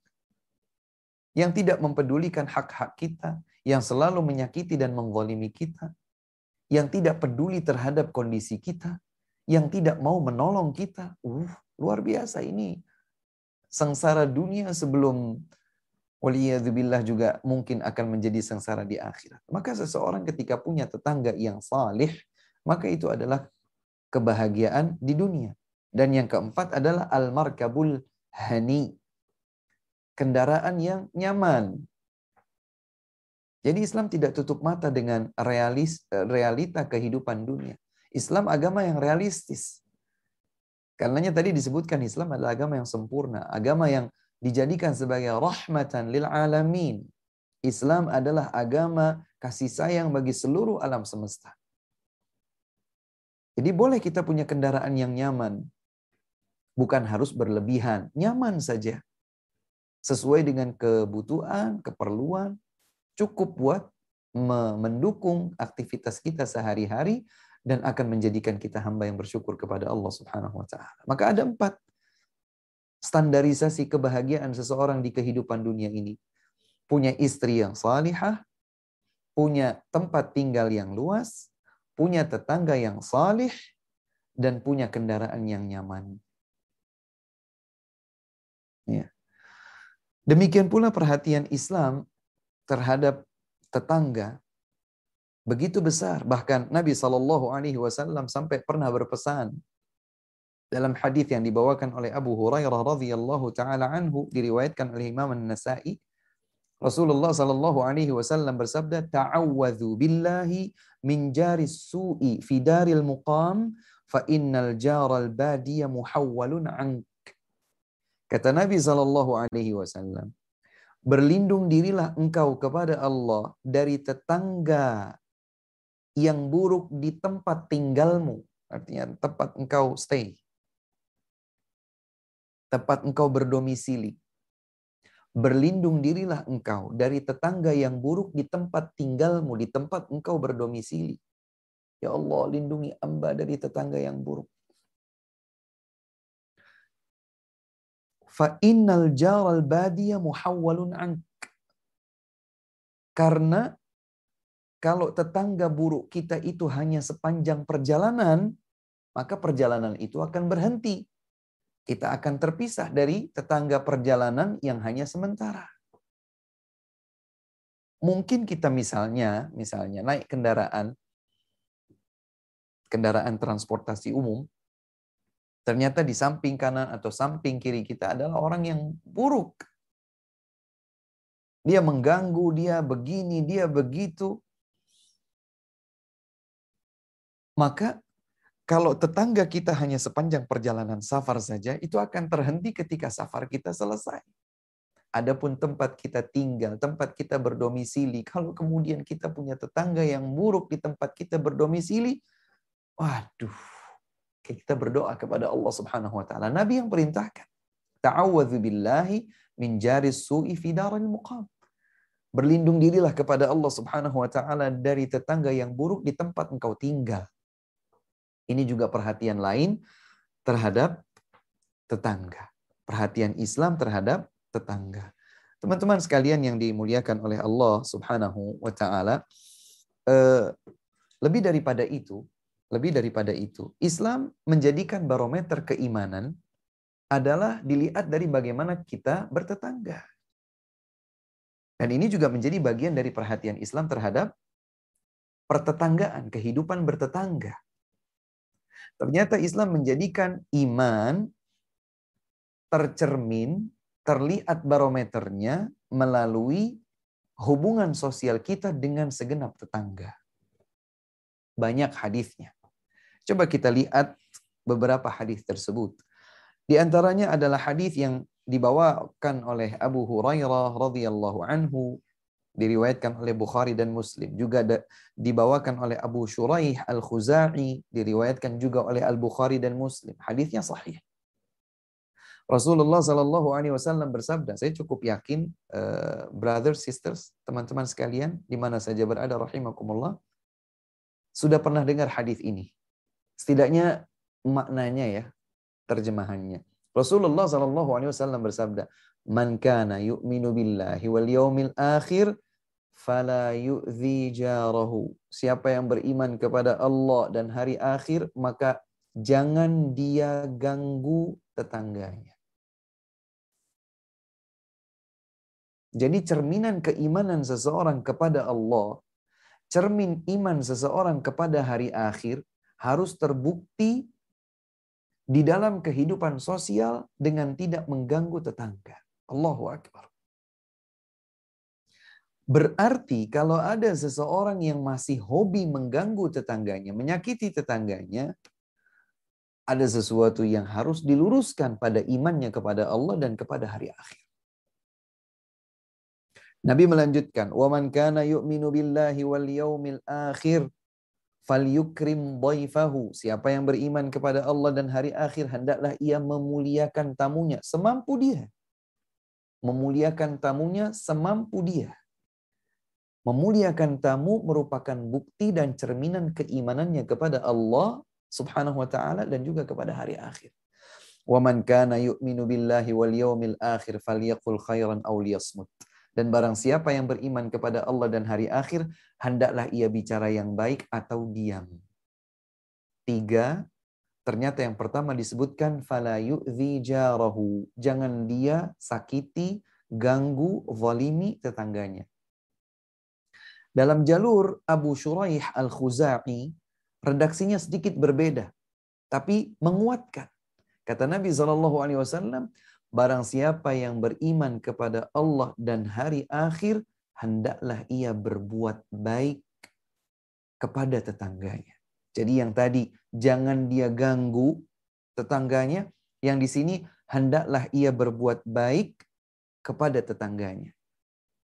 Yang tidak mempedulikan hak-hak kita, yang selalu menyakiti dan menggolimi kita, yang tidak peduli terhadap kondisi kita, yang tidak mau menolong kita. Uh, luar biasa ini. Sengsara dunia sebelum waliyadzubillah juga mungkin akan menjadi sengsara di akhirat. Maka seseorang ketika punya tetangga yang salih, maka itu adalah kebahagiaan di dunia. Dan yang keempat adalah al-markabul hani. Kendaraan yang nyaman. Jadi Islam tidak tutup mata dengan realis, eh, realita kehidupan dunia. Islam agama yang realistis. Karenanya tadi disebutkan Islam adalah agama yang sempurna, agama yang dijadikan sebagai rahmatan lil alamin. Islam adalah agama kasih sayang bagi seluruh alam semesta. Jadi boleh kita punya kendaraan yang nyaman, bukan harus berlebihan, nyaman saja. Sesuai dengan kebutuhan, keperluan, cukup buat mendukung aktivitas kita sehari-hari dan akan menjadikan kita hamba yang bersyukur kepada Allah Subhanahu wa taala. Maka ada empat standarisasi kebahagiaan seseorang di kehidupan dunia ini. Punya istri yang salihah, punya tempat tinggal yang luas, punya tetangga yang salih, dan punya kendaraan yang nyaman. Ya. Demikian pula perhatian Islam terhadap tetangga begitu besar. Bahkan Nabi Shallallahu Alaihi Wasallam sampai pernah berpesan dalam hadis yang dibawakan oleh Abu Hurairah radhiyallahu taala anhu diriwayatkan oleh Imam An-Nasa'i Rasulullah Shallallahu Alaihi Wasallam bersabda ta'awwadhu billahi min jari su'i fi daril muqam fa innal al badiya muhawwalun ank kata Nabi Shallallahu Alaihi Wasallam Berlindung dirilah engkau kepada Allah dari tetangga yang buruk di tempat tinggalmu. Artinya tempat engkau stay. Tempat engkau berdomisili. Berlindung dirilah engkau dari tetangga yang buruk di tempat tinggalmu, di tempat engkau berdomisili. Ya Allah, lindungi hamba dari tetangga yang buruk. fa innal jaral badia muhawwalun ank. Karena kalau tetangga buruk kita itu hanya sepanjang perjalanan, maka perjalanan itu akan berhenti. Kita akan terpisah dari tetangga perjalanan yang hanya sementara. Mungkin kita misalnya, misalnya naik kendaraan, kendaraan transportasi umum, Ternyata di samping kanan atau samping kiri kita adalah orang yang buruk. Dia mengganggu, dia begini, dia begitu. Maka kalau tetangga kita hanya sepanjang perjalanan safar saja, itu akan terhenti ketika safar kita selesai. Adapun tempat kita tinggal, tempat kita berdomisili, kalau kemudian kita punya tetangga yang buruk di tempat kita berdomisili, waduh, kita berdoa kepada Allah Subhanahu wa taala. Nabi yang perintahkan, ta'awwadzu billahi min jari su'i fi daril muqam. Berlindung dirilah kepada Allah Subhanahu wa taala dari tetangga yang buruk di tempat engkau tinggal. Ini juga perhatian lain terhadap tetangga. Perhatian Islam terhadap tetangga. Teman-teman sekalian yang dimuliakan oleh Allah Subhanahu wa taala, eh, lebih daripada itu, lebih daripada itu, Islam menjadikan barometer keimanan adalah dilihat dari bagaimana kita bertetangga. Dan ini juga menjadi bagian dari perhatian Islam terhadap pertetanggaan, kehidupan bertetangga. Ternyata Islam menjadikan iman tercermin, terlihat barometernya melalui hubungan sosial kita dengan segenap tetangga. Banyak hadisnya. Coba kita lihat beberapa hadis tersebut. Di antaranya adalah hadis yang dibawakan oleh Abu Hurairah radhiyallahu anhu diriwayatkan oleh Bukhari dan Muslim juga dibawakan oleh Abu Shuraih al Khuzai diriwayatkan juga oleh al Bukhari dan Muslim hadisnya sahih Rasulullah Shallallahu Alaihi Wasallam bersabda, saya cukup yakin, uh, brothers, sisters, teman-teman sekalian, di mana saja berada, rahimakumullah, sudah pernah dengar hadis ini. Setidaknya maknanya ya, terjemahannya. Rasulullah Shallallahu Alaihi Wasallam bersabda, "Man kana yu'minu billahi wal yawmil akhir, fala yu'zi jarahu." Siapa yang beriman kepada Allah dan hari akhir, maka jangan dia ganggu tetangganya. Jadi cerminan keimanan seseorang kepada Allah, cermin iman seseorang kepada hari akhir harus terbukti di dalam kehidupan sosial dengan tidak mengganggu tetangga. Allahu Akbar. Berarti kalau ada seseorang yang masih hobi mengganggu tetangganya, menyakiti tetangganya, ada sesuatu yang harus diluruskan pada imannya kepada Allah dan kepada hari akhir. Nabi melanjutkan, "Wa man kana yu'minu billahi wal yaumil akhir falyukrim boyfahu. Siapa yang beriman kepada Allah dan hari akhir hendaklah ia memuliakan tamunya semampu dia. Memuliakan tamunya semampu dia. Memuliakan tamu merupakan bukti dan cerminan keimanannya kepada Allah Subhanahu wa taala dan juga kepada hari akhir. Wa man kana yu'minu billahi wal yawmil akhir falyaqul khairan awliyasmut. Dan barang siapa yang beriman kepada Allah dan hari akhir, hendaklah ia bicara yang baik atau diam. Tiga, ternyata yang pertama disebutkan, فَلَا يُؤْذِي Jangan dia sakiti, ganggu, zalimi tetangganya. Dalam jalur Abu Shuraih Al-Khuzai, redaksinya sedikit berbeda, tapi menguatkan. Kata Nabi Shallallahu Wasallam, Barang siapa yang beriman kepada Allah dan hari akhir, hendaklah ia berbuat baik kepada tetangganya. Jadi yang tadi, jangan dia ganggu tetangganya. Yang di sini, hendaklah ia berbuat baik kepada tetangganya.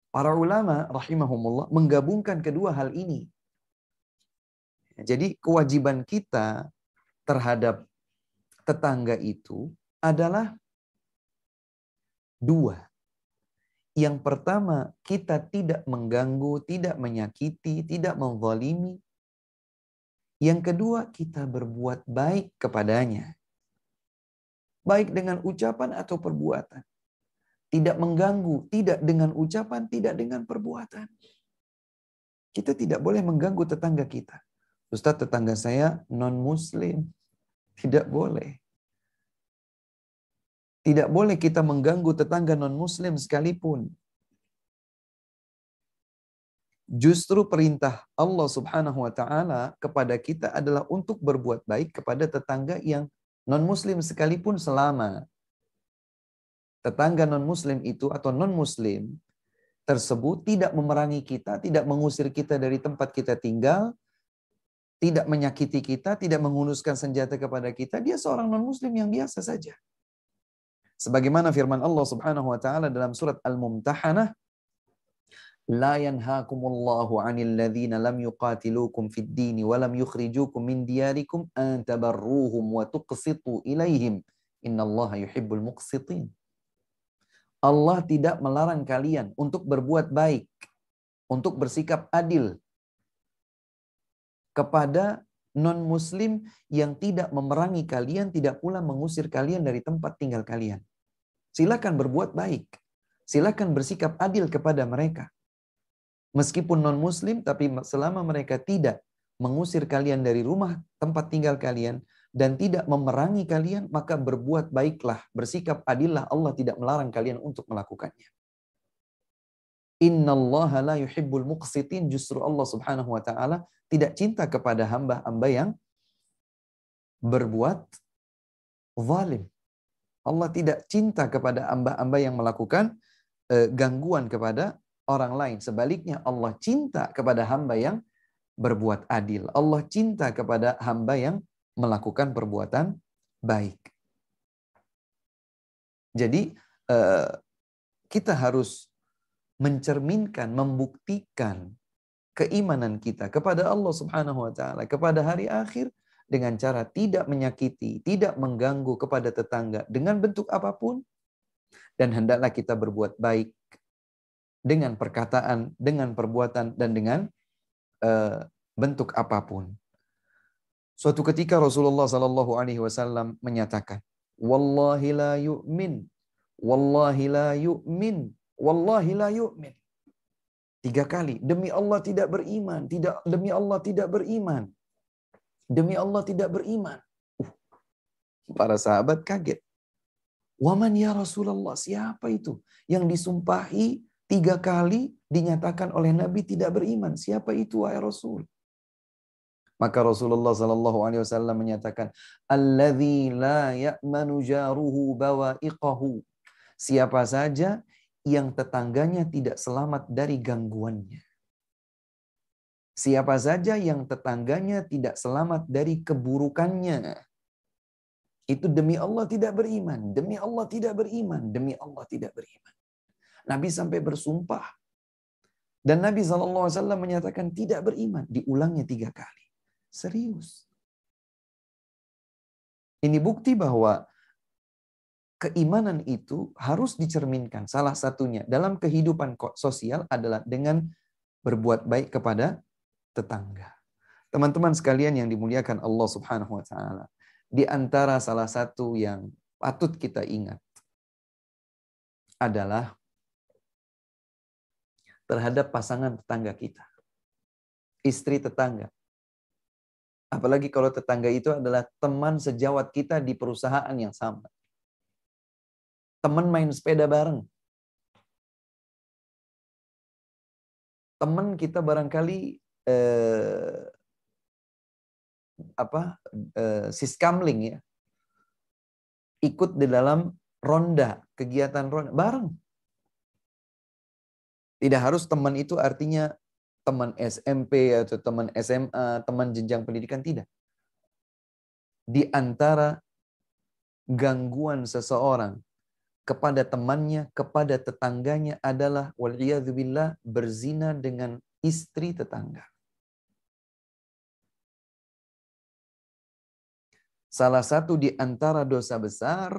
Para ulama rahimahumullah menggabungkan kedua hal ini. Jadi kewajiban kita terhadap tetangga itu adalah Dua, yang pertama kita tidak mengganggu, tidak menyakiti, tidak menzalimi. Yang kedua kita berbuat baik kepadanya. Baik dengan ucapan atau perbuatan. Tidak mengganggu, tidak dengan ucapan, tidak dengan perbuatan. Kita tidak boleh mengganggu tetangga kita. Ustaz tetangga saya non muslim. Tidak boleh. Tidak boleh kita mengganggu tetangga non-muslim sekalipun. Justru perintah Allah Subhanahu wa taala kepada kita adalah untuk berbuat baik kepada tetangga yang non-muslim sekalipun selama tetangga non-muslim itu atau non-muslim tersebut tidak memerangi kita, tidak mengusir kita dari tempat kita tinggal, tidak menyakiti kita, tidak menghunuskan senjata kepada kita, dia seorang non-muslim yang biasa saja. Sebagaimana firman Allah Subhanahu wa taala dalam surat Al-Mumtahanah, لا ينهاكم الله عن الذين لم يقاتلوكم في الدين ولم يخرجوكم من دياركم أن تبروهم وتقسطوا إليهم إن الله يحب المقسطين Allah tidak melarang kalian untuk berbuat baik, untuk bersikap adil kepada non-muslim yang tidak memerangi kalian, tidak pula mengusir kalian dari tempat tinggal kalian. Silakan berbuat baik. Silakan bersikap adil kepada mereka. Meskipun non-muslim, tapi selama mereka tidak mengusir kalian dari rumah tempat tinggal kalian, dan tidak memerangi kalian, maka berbuat baiklah, bersikap adillah. Allah tidak melarang kalian untuk melakukannya. Innallaha la yuhibbul muqsitin. Justru Allah subhanahu wa ta'ala tidak cinta kepada hamba-hamba yang berbuat zalim. Allah tidak cinta kepada hamba-hamba yang melakukan eh, gangguan kepada orang lain. Sebaliknya Allah cinta kepada hamba yang berbuat adil. Allah cinta kepada hamba yang melakukan perbuatan baik. Jadi eh, kita harus mencerminkan, membuktikan keimanan kita kepada Allah Subhanahu wa taala, kepada hari akhir dengan cara tidak menyakiti, tidak mengganggu kepada tetangga dengan bentuk apapun, dan hendaklah kita berbuat baik dengan perkataan, dengan perbuatan, dan dengan uh, bentuk apapun. Suatu ketika Rasulullah Shallallahu Alaihi Wasallam menyatakan, "Wallahi la yu'min, wallahi la yu'min, wallahi la yu'min." Tiga kali, demi Allah tidak beriman, tidak demi Allah tidak beriman. Demi Allah tidak beriman. Uh, para sahabat kaget. Waman ya Rasulullah, siapa itu? Yang disumpahi tiga kali dinyatakan oleh Nabi tidak beriman. Siapa itu wahai Rasul? Maka Rasulullah Shallallahu Alaihi Wasallam menyatakan, "Alladhi la ya'manu jaruhu iqahu. Siapa saja yang tetangganya tidak selamat dari gangguannya. Siapa saja yang tetangganya tidak selamat dari keburukannya. Itu demi Allah tidak beriman, demi Allah tidak beriman, demi Allah tidak beriman. Nabi sampai bersumpah. Dan Nabi SAW menyatakan tidak beriman. Diulangnya tiga kali. Serius. Ini bukti bahwa keimanan itu harus dicerminkan. Salah satunya dalam kehidupan sosial adalah dengan berbuat baik kepada tetangga. Teman-teman sekalian yang dimuliakan Allah Subhanahu wa taala, di antara salah satu yang patut kita ingat adalah terhadap pasangan tetangga kita. Istri tetangga. Apalagi kalau tetangga itu adalah teman sejawat kita di perusahaan yang sama. Teman main sepeda bareng. Teman kita barangkali eh, apa eh, siskamling ya ikut di dalam ronda kegiatan ronda bareng tidak harus teman itu artinya teman SMP atau teman SMA teman jenjang pendidikan tidak di antara gangguan seseorang kepada temannya, kepada tetangganya adalah waliyadzubillah berzina dengan istri tetangga. Salah satu di antara dosa besar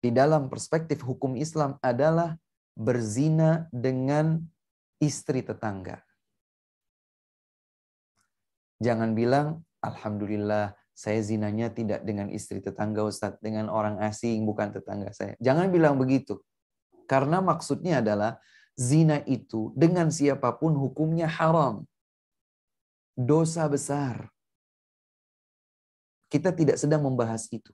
di dalam perspektif hukum Islam adalah berzina dengan istri tetangga. Jangan bilang, Alhamdulillah, saya zinanya tidak dengan istri tetangga Ustadz, dengan orang asing, bukan tetangga saya. Jangan bilang begitu. Karena maksudnya adalah, zina itu dengan siapapun hukumnya haram. Dosa besar. Kita tidak sedang membahas itu.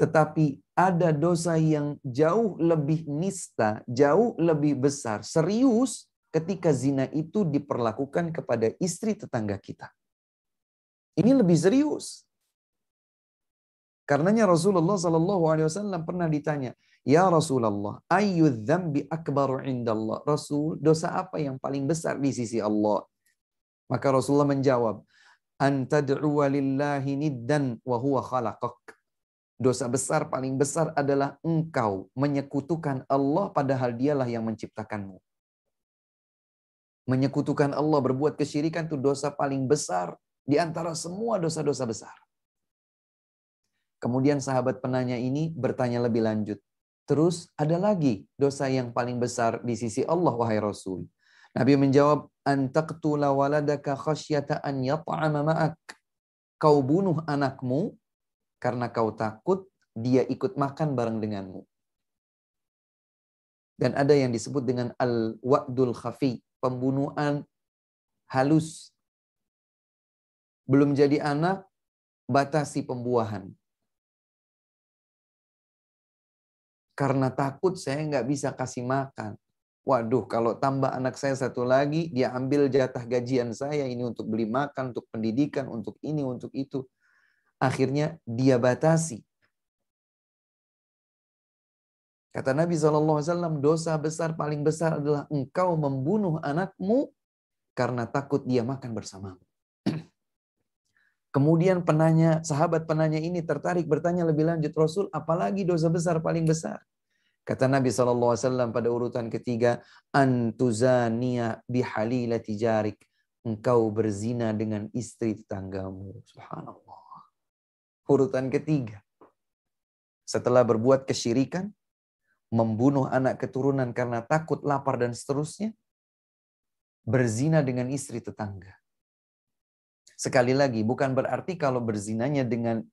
Tetapi ada dosa yang jauh lebih nista, jauh lebih besar, serius ketika zina itu diperlakukan kepada istri tetangga kita. Ini lebih serius. Karenanya Rasulullah Shallallahu Alaihi Wasallam pernah ditanya, ya Rasulullah, ayu dzambi akbaru indallah. Rasul, dosa apa yang paling besar di sisi Allah? Maka Rasulullah menjawab, lillahi niddan wa huwa khalaqak. Dosa besar paling besar adalah engkau menyekutukan Allah padahal dialah yang menciptakanmu. Menyekutukan Allah berbuat kesyirikan itu dosa paling besar di antara semua dosa-dosa besar. Kemudian sahabat penanya ini bertanya lebih lanjut. Terus ada lagi dosa yang paling besar di sisi Allah wahai Rasul. Nabi menjawab, "Antaqtula waladaka khasyata an yata'ama ma'ak." Kau bunuh anakmu karena kau takut dia ikut makan bareng denganmu. Dan ada yang disebut dengan al-wa'dul khafi, pembunuhan halus. Belum jadi anak, batasi pembuahan. Karena takut saya nggak bisa kasih makan. Waduh, kalau tambah anak saya satu lagi, dia ambil jatah gajian saya ini untuk beli makan, untuk pendidikan, untuk ini, untuk itu. Akhirnya dia batasi. Kata Nabi SAW, dosa besar paling besar adalah engkau membunuh anakmu karena takut dia makan bersamamu. [clears throat] Kemudian penanya, sahabat penanya ini tertarik bertanya lebih lanjut, Rasul, apalagi dosa besar paling besar? Kata Nabi SAW pada urutan ketiga, Antuzania bihalila tijarik. Engkau berzina dengan istri tetanggamu. Subhanallah. Urutan ketiga. Setelah berbuat kesyirikan, membunuh anak keturunan karena takut, lapar, dan seterusnya, berzina dengan istri tetangga. Sekali lagi, bukan berarti kalau berzinanya dengan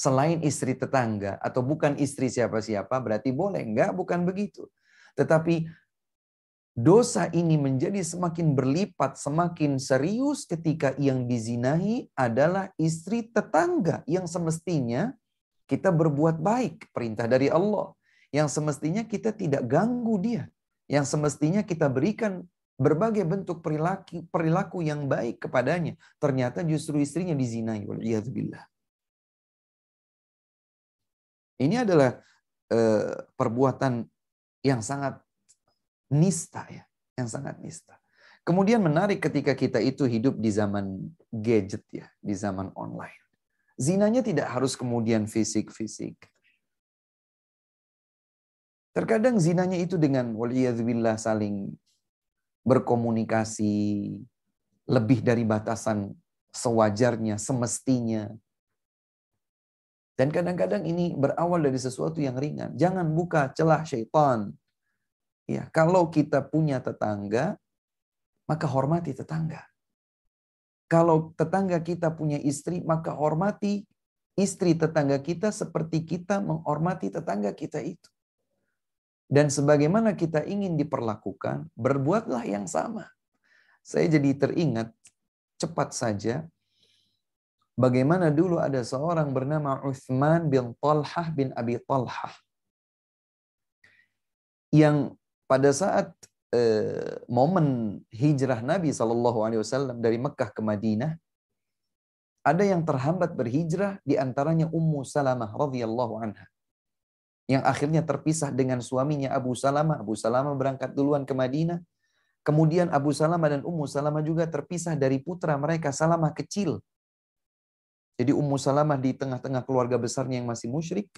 selain istri tetangga atau bukan istri siapa-siapa berarti boleh. Enggak, bukan begitu. Tetapi dosa ini menjadi semakin berlipat, semakin serius ketika yang dizinahi adalah istri tetangga yang semestinya kita berbuat baik, perintah dari Allah. Yang semestinya kita tidak ganggu dia. Yang semestinya kita berikan berbagai bentuk perilaku perilaku yang baik kepadanya ternyata justru istrinya dizinai waliyadzubillah ini adalah eh, perbuatan yang sangat nista ya, yang sangat nista. Kemudian menarik ketika kita itu hidup di zaman gadget ya, di zaman online. Zinanya tidak harus kemudian fisik-fisik. Terkadang zinanya itu dengan waliyadzubillah saling berkomunikasi lebih dari batasan sewajarnya, semestinya. Dan kadang-kadang ini berawal dari sesuatu yang ringan. Jangan buka celah syaitan. Ya, kalau kita punya tetangga, maka hormati tetangga. Kalau tetangga kita punya istri, maka hormati istri tetangga kita seperti kita menghormati tetangga kita itu. Dan sebagaimana kita ingin diperlakukan, berbuatlah yang sama. Saya jadi teringat cepat saja Bagaimana dulu ada seorang bernama Uthman bin Talhah bin Abi Talhah. Yang pada saat eh, momen hijrah Nabi saw dari Mekah ke Madinah, ada yang terhambat berhijrah di antaranya Ummu Salamah radhiyallahu anha yang akhirnya terpisah dengan suaminya Abu Salamah. Abu Salamah berangkat duluan ke Madinah. Kemudian Abu Salamah dan Ummu Salamah juga terpisah dari putra mereka Salamah kecil jadi Ummu Salamah di tengah-tengah keluarga besarnya yang masih musyrik.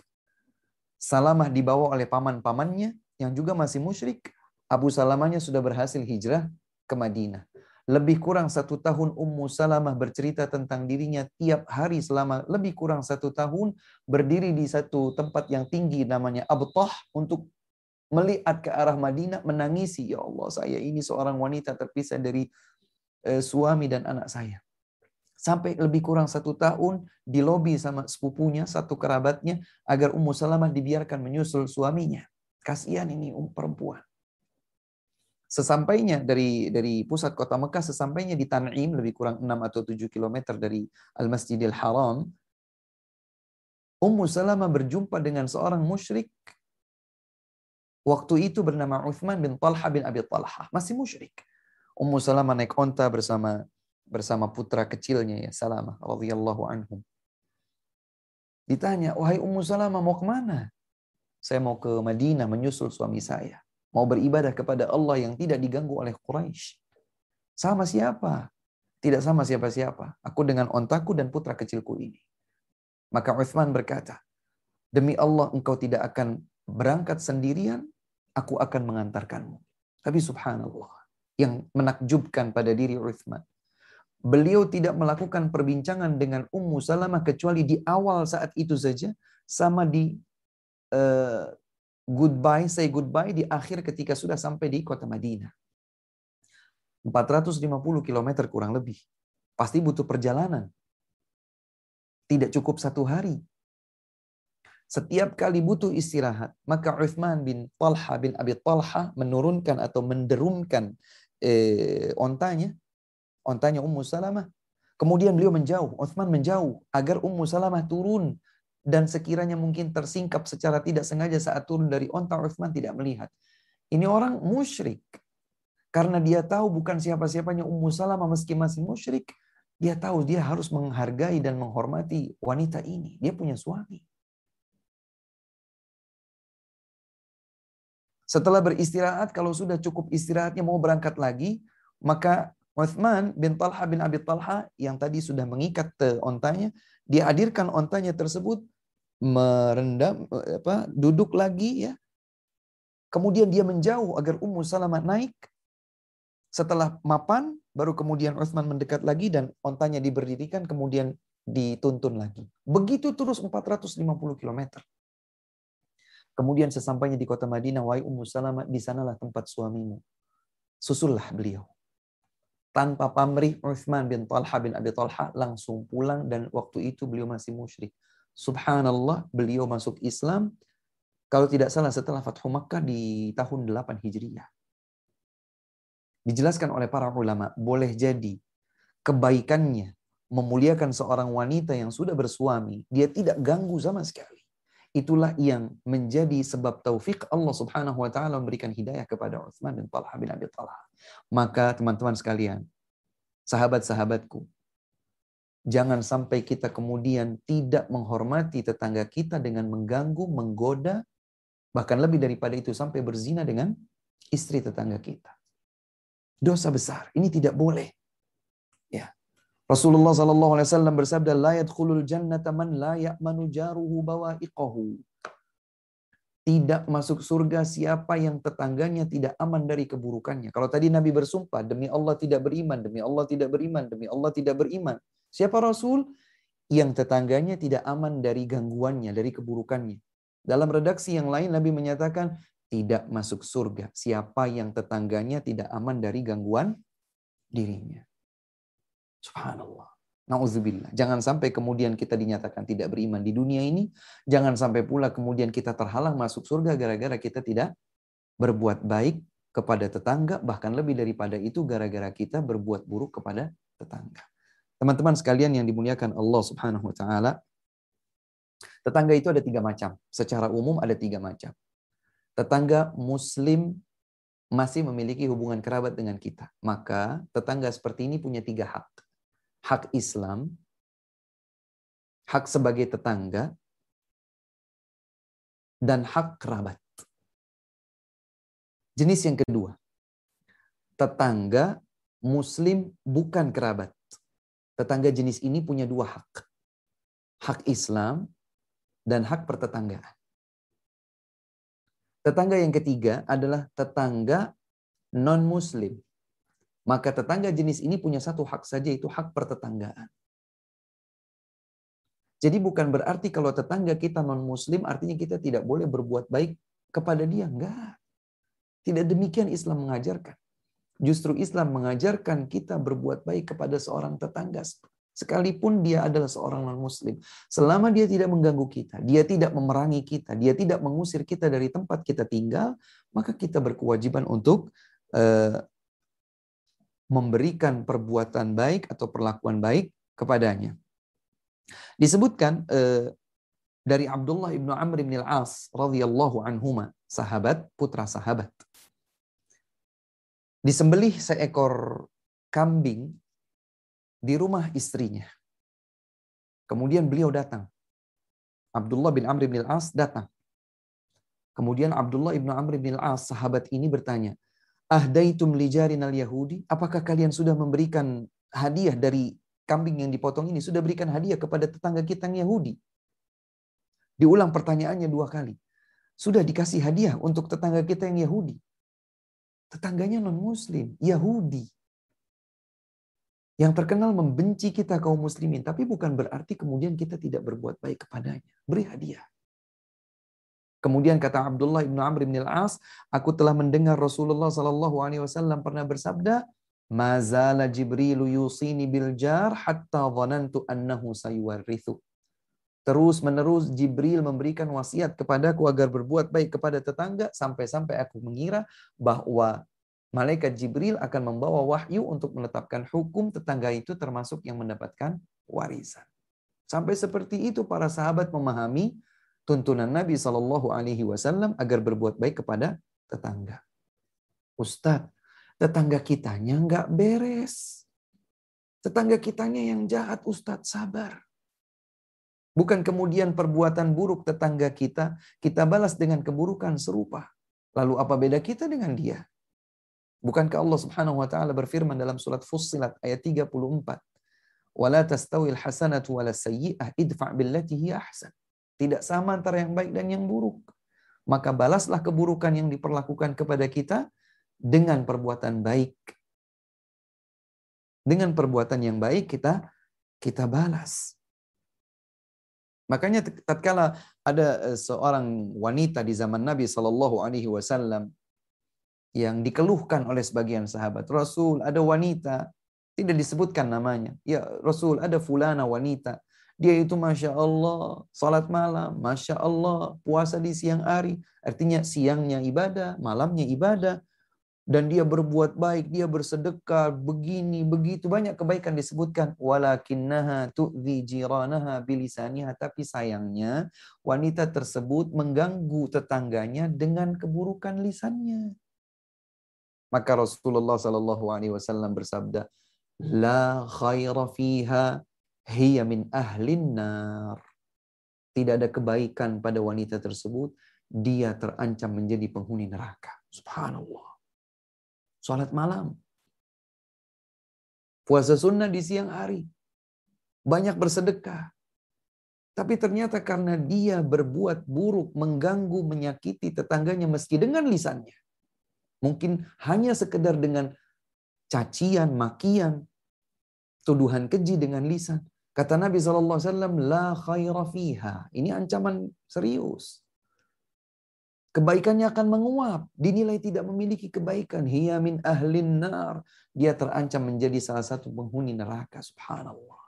Salamah dibawa oleh paman-pamannya yang juga masih musyrik. Abu Salamahnya sudah berhasil hijrah ke Madinah. Lebih kurang satu tahun Ummu Salamah bercerita tentang dirinya tiap hari selama lebih kurang satu tahun berdiri di satu tempat yang tinggi namanya Abtah untuk melihat ke arah Madinah menangisi ya Allah saya ini seorang wanita terpisah dari eh, suami dan anak saya sampai lebih kurang satu tahun dilobi sama sepupunya, satu kerabatnya, agar Ummu Salamah dibiarkan menyusul suaminya. Kasihan ini um perempuan. Sesampainya dari dari pusat kota Mekah, sesampainya di Tan'im, lebih kurang 6 atau 7 km dari Al-Masjidil Haram, Ummu Salamah berjumpa dengan seorang musyrik Waktu itu bernama Uthman bin Talha bin Abi Talha. Masih musyrik. Ummu Salamah naik onta bersama bersama putra kecilnya ya Salamah radhiyallahu anhu. Ditanya, "Wahai Ummu Salamah, mau ke mana Saya mau ke Madinah menyusul suami saya. Mau beribadah kepada Allah yang tidak diganggu oleh Quraisy. Sama siapa? Tidak sama siapa-siapa. Aku dengan ontaku dan putra kecilku ini. Maka Uthman berkata, Demi Allah engkau tidak akan berangkat sendirian, aku akan mengantarkanmu. Tapi subhanallah, yang menakjubkan pada diri Uthman Beliau tidak melakukan perbincangan dengan Ummu Salamah kecuali di awal saat itu saja sama di uh, goodbye, say goodbye di akhir ketika sudah sampai di kota Madinah. 450 km kurang lebih. Pasti butuh perjalanan. Tidak cukup satu hari. Setiap kali butuh istirahat, maka Uthman bin Talha bin Abi Talha menurunkan atau menderunkan eh, ontanya Ontanya Ummu Salamah. Kemudian beliau menjauh, Uthman menjauh agar Ummu Salamah turun dan sekiranya mungkin tersingkap secara tidak sengaja saat turun dari onta Uthman tidak melihat. Ini orang musyrik. Karena dia tahu bukan siapa-siapanya Ummu Salamah meski masih musyrik, dia tahu dia harus menghargai dan menghormati wanita ini. Dia punya suami. Setelah beristirahat, kalau sudah cukup istirahatnya mau berangkat lagi, maka Uthman bin Talha bin Abi Talha yang tadi sudah mengikat ontanya, dia hadirkan ontanya tersebut merendam apa duduk lagi ya. Kemudian dia menjauh agar Ummu Salamah naik. Setelah mapan baru kemudian Uthman mendekat lagi dan ontanya diberdirikan kemudian dituntun lagi. Begitu terus 450 km. Kemudian sesampainya di kota Madinah, wahai Ummu Salamah, di sanalah tempat suamimu. Susullah beliau tanpa pamrih Uthman bin Talha bin Abi Talha langsung pulang dan waktu itu beliau masih musyrik. Subhanallah, beliau masuk Islam kalau tidak salah setelah Fathu Makkah di tahun 8 Hijriah. Dijelaskan oleh para ulama, boleh jadi kebaikannya memuliakan seorang wanita yang sudah bersuami, dia tidak ganggu sama sekali itulah yang menjadi sebab taufik Allah Subhanahu wa taala memberikan hidayah kepada Utsman bin Talha bin Abi Talha. Maka teman-teman sekalian, sahabat-sahabatku, jangan sampai kita kemudian tidak menghormati tetangga kita dengan mengganggu, menggoda, bahkan lebih daripada itu sampai berzina dengan istri tetangga kita. Dosa besar, ini tidak boleh. Rasulullah sallallahu Alaihi Wasallam bersabda, "La yadkhulul jannata man la ya'manu jaruhu bawa'iqahu." Tidak masuk surga siapa yang tetangganya tidak aman dari keburukannya. Kalau tadi Nabi bersumpah, demi Allah tidak beriman, demi Allah tidak beriman, demi Allah tidak beriman. Siapa Rasul? Yang tetangganya tidak aman dari gangguannya, dari keburukannya. Dalam redaksi yang lain Nabi menyatakan, tidak masuk surga siapa yang tetangganya tidak aman dari gangguan dirinya. Subhanallah. Nauzubillah. Jangan sampai kemudian kita dinyatakan tidak beriman di dunia ini. Jangan sampai pula kemudian kita terhalang masuk surga gara-gara kita tidak berbuat baik kepada tetangga, bahkan lebih daripada itu gara-gara kita berbuat buruk kepada tetangga. Teman-teman sekalian yang dimuliakan Allah Subhanahu wa taala, tetangga itu ada tiga macam. Secara umum ada tiga macam. Tetangga muslim masih memiliki hubungan kerabat dengan kita. Maka tetangga seperti ini punya tiga hak hak Islam, hak sebagai tetangga, dan hak kerabat. Jenis yang kedua, tetangga Muslim bukan kerabat. Tetangga jenis ini punya dua hak. Hak Islam dan hak pertetanggaan. Tetangga yang ketiga adalah tetangga non-Muslim maka tetangga jenis ini punya satu hak saja, itu hak pertetanggaan. Jadi bukan berarti kalau tetangga kita non-muslim, artinya kita tidak boleh berbuat baik kepada dia. Enggak. Tidak demikian Islam mengajarkan. Justru Islam mengajarkan kita berbuat baik kepada seorang tetangga. Sekalipun dia adalah seorang non-muslim. Selama dia tidak mengganggu kita, dia tidak memerangi kita, dia tidak mengusir kita dari tempat kita tinggal, maka kita berkewajiban untuk eh, memberikan perbuatan baik atau perlakuan baik kepadanya. Disebutkan eh, dari Abdullah ibnu Amr ibn al-As radhiyallahu anhuma, sahabat putra sahabat. Disembelih seekor kambing di rumah istrinya. Kemudian beliau datang. Abdullah bin Amr bin al-As datang. Kemudian Abdullah ibnu Amr bin al-As sahabat ini bertanya, ahdaitum al yahudi? Apakah kalian sudah memberikan hadiah dari kambing yang dipotong ini? Sudah berikan hadiah kepada tetangga kita yang Yahudi? Diulang pertanyaannya dua kali. Sudah dikasih hadiah untuk tetangga kita yang Yahudi. Tetangganya non-muslim, Yahudi. Yang terkenal membenci kita kaum muslimin. Tapi bukan berarti kemudian kita tidak berbuat baik kepadanya. Beri hadiah. Kemudian kata Abdullah bin Amr bin Al-As, aku telah mendengar Rasulullah sallallahu alaihi wasallam pernah bersabda, "Mazala Jibril yusini bil jar hatta dhanantu annahu sayuwarithu." Terus-menerus Jibril memberikan wasiat kepadaku agar berbuat baik kepada tetangga sampai-sampai aku mengira bahwa malaikat Jibril akan membawa wahyu untuk menetapkan hukum tetangga itu termasuk yang mendapatkan warisan. Sampai seperti itu para sahabat memahami tuntunan Nabi Shallallahu Alaihi Wasallam agar berbuat baik kepada tetangga. Ustadz, tetangga kitanya nggak beres. Tetangga kitanya yang jahat, Ustadz sabar. Bukan kemudian perbuatan buruk tetangga kita, kita balas dengan keburukan serupa. Lalu apa beda kita dengan dia? Bukankah Allah Subhanahu wa taala berfirman dalam surat Fussilat ayat 34, "Wala al hasanatu wala sayyi'ah idfa' billati hiya ahsan." Tidak sama antara yang baik dan yang buruk. Maka balaslah keburukan yang diperlakukan kepada kita dengan perbuatan baik. Dengan perbuatan yang baik kita kita balas. Makanya tatkala ada eh, seorang wanita di zaman Nabi Shallallahu Alaihi Wasallam yang dikeluhkan oleh sebagian sahabat Rasul, ada wanita tidak disebutkan namanya. Ya Rasul, ada fulana wanita dia itu Masya Allah, salat malam, Masya Allah, puasa di siang hari. Artinya siangnya ibadah, malamnya ibadah. Dan dia berbuat baik, dia bersedekah, begini, begitu. Banyak kebaikan disebutkan. Walakinnaha tu'zi jiranaha bilisaniha. Tapi sayangnya, wanita tersebut mengganggu tetangganya dengan keburukan lisannya. Maka Rasulullah Shallallahu Alaihi Wasallam bersabda, La khaira fiha hiya min ahlin nar. Tidak ada kebaikan pada wanita tersebut, dia terancam menjadi penghuni neraka. Subhanallah. Salat malam. Puasa sunnah di siang hari. Banyak bersedekah. Tapi ternyata karena dia berbuat buruk, mengganggu, menyakiti tetangganya meski dengan lisannya. Mungkin hanya sekedar dengan cacian, makian, tuduhan keji dengan lisan. Kata Nabi SAW, La khaira fiha. Ini ancaman serius. Kebaikannya akan menguap. Dinilai tidak memiliki kebaikan. Hiya min ahlin nar. Dia terancam menjadi salah satu penghuni neraka. Subhanallah.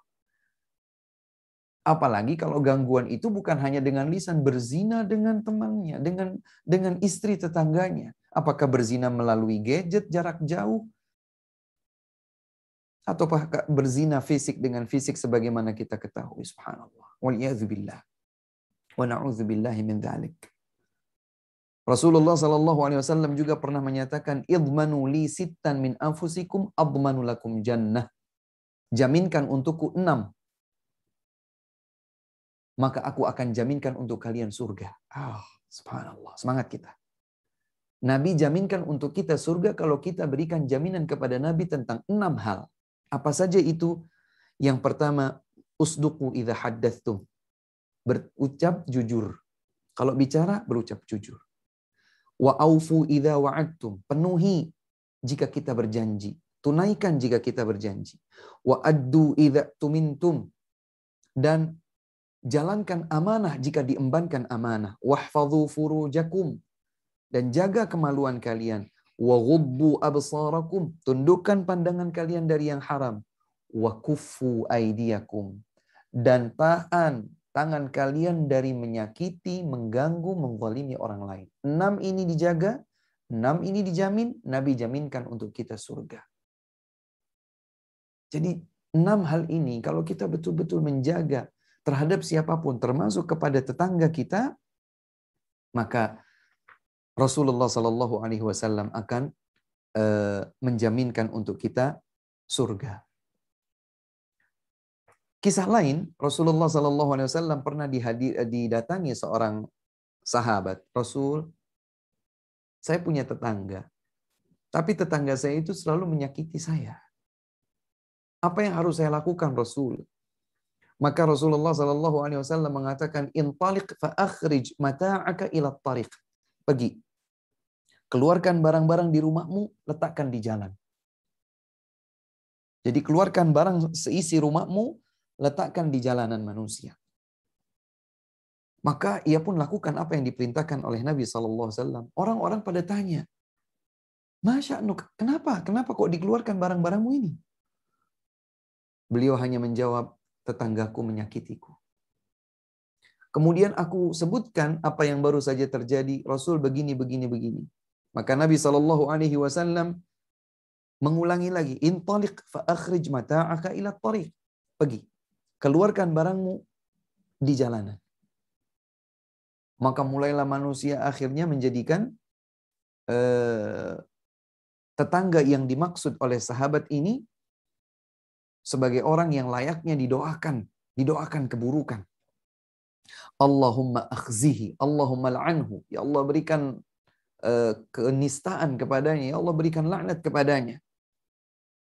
Apalagi kalau gangguan itu bukan hanya dengan lisan. Berzina dengan temannya. Dengan dengan istri tetangganya. Apakah berzina melalui gadget jarak jauh? atau berzina fisik dengan fisik sebagaimana kita ketahui subhanallah wal waliyadzubillah wa na'udzubillahi min dzalik Rasulullah sallallahu Alaihi Wasallam juga pernah menyatakan idmanu li sittan min anfusikum admanu lakum jannah jaminkan untukku enam maka aku akan jaminkan untuk kalian surga ah oh, subhanallah semangat kita Nabi jaminkan untuk kita surga kalau kita berikan jaminan kepada Nabi tentang enam hal apa saja itu? Yang pertama, usduku idha haddathtum. Berucap jujur. Kalau bicara, berucap jujur. Wa aufu idha wa'adtum. Penuhi jika kita berjanji. Tunaikan jika kita berjanji. Wa addu idha tumintum. Dan jalankan amanah jika diembankan amanah. Wahfadhu furujakum. Dan jaga kemaluan kalian Waghuddu absarakum. Tundukkan pandangan kalian dari yang haram. Wa kuffu Dan tahan tangan kalian dari menyakiti, mengganggu, menggolimi orang lain. Enam ini dijaga, enam ini dijamin, Nabi jaminkan untuk kita surga. Jadi enam hal ini kalau kita betul-betul menjaga terhadap siapapun, termasuk kepada tetangga kita, maka Rasulullah Shallallahu Alaihi Wasallam akan uh, menjaminkan untuk kita surga. Kisah lain, Rasulullah Shallallahu Alaihi Wasallam pernah dihadir, didatangi seorang sahabat Rasul. Saya punya tetangga, tapi tetangga saya itu selalu menyakiti saya. Apa yang harus saya lakukan, Rasul? Maka Rasulullah Shallallahu Alaihi Wasallam mengatakan, "Intalik fa akhrij mata'aka ila tariq." Pergi, Keluarkan barang-barang di rumahmu, letakkan di jalan. Jadi keluarkan barang seisi rumahmu, letakkan di jalanan manusia. Maka ia pun lakukan apa yang diperintahkan oleh Nabi SAW. Orang-orang pada tanya, Masya Nuk, kenapa? Kenapa kok dikeluarkan barang-barangmu ini? Beliau hanya menjawab, tetanggaku menyakitiku. Kemudian aku sebutkan apa yang baru saja terjadi. Rasul begini, begini, begini. Maka Nabi Shallallahu Alaihi Wasallam mengulangi lagi, intolik fa akhrij mata'aka ila tariq. Pergi, keluarkan barangmu di jalanan. Maka mulailah manusia akhirnya menjadikan eh, tetangga yang dimaksud oleh sahabat ini sebagai orang yang layaknya didoakan, didoakan keburukan. Allahumma akhzihi, Allahumma la'anhu. Ya Allah berikan Eh, kenistaan kepadanya, ya Allah berikan laknat kepadanya.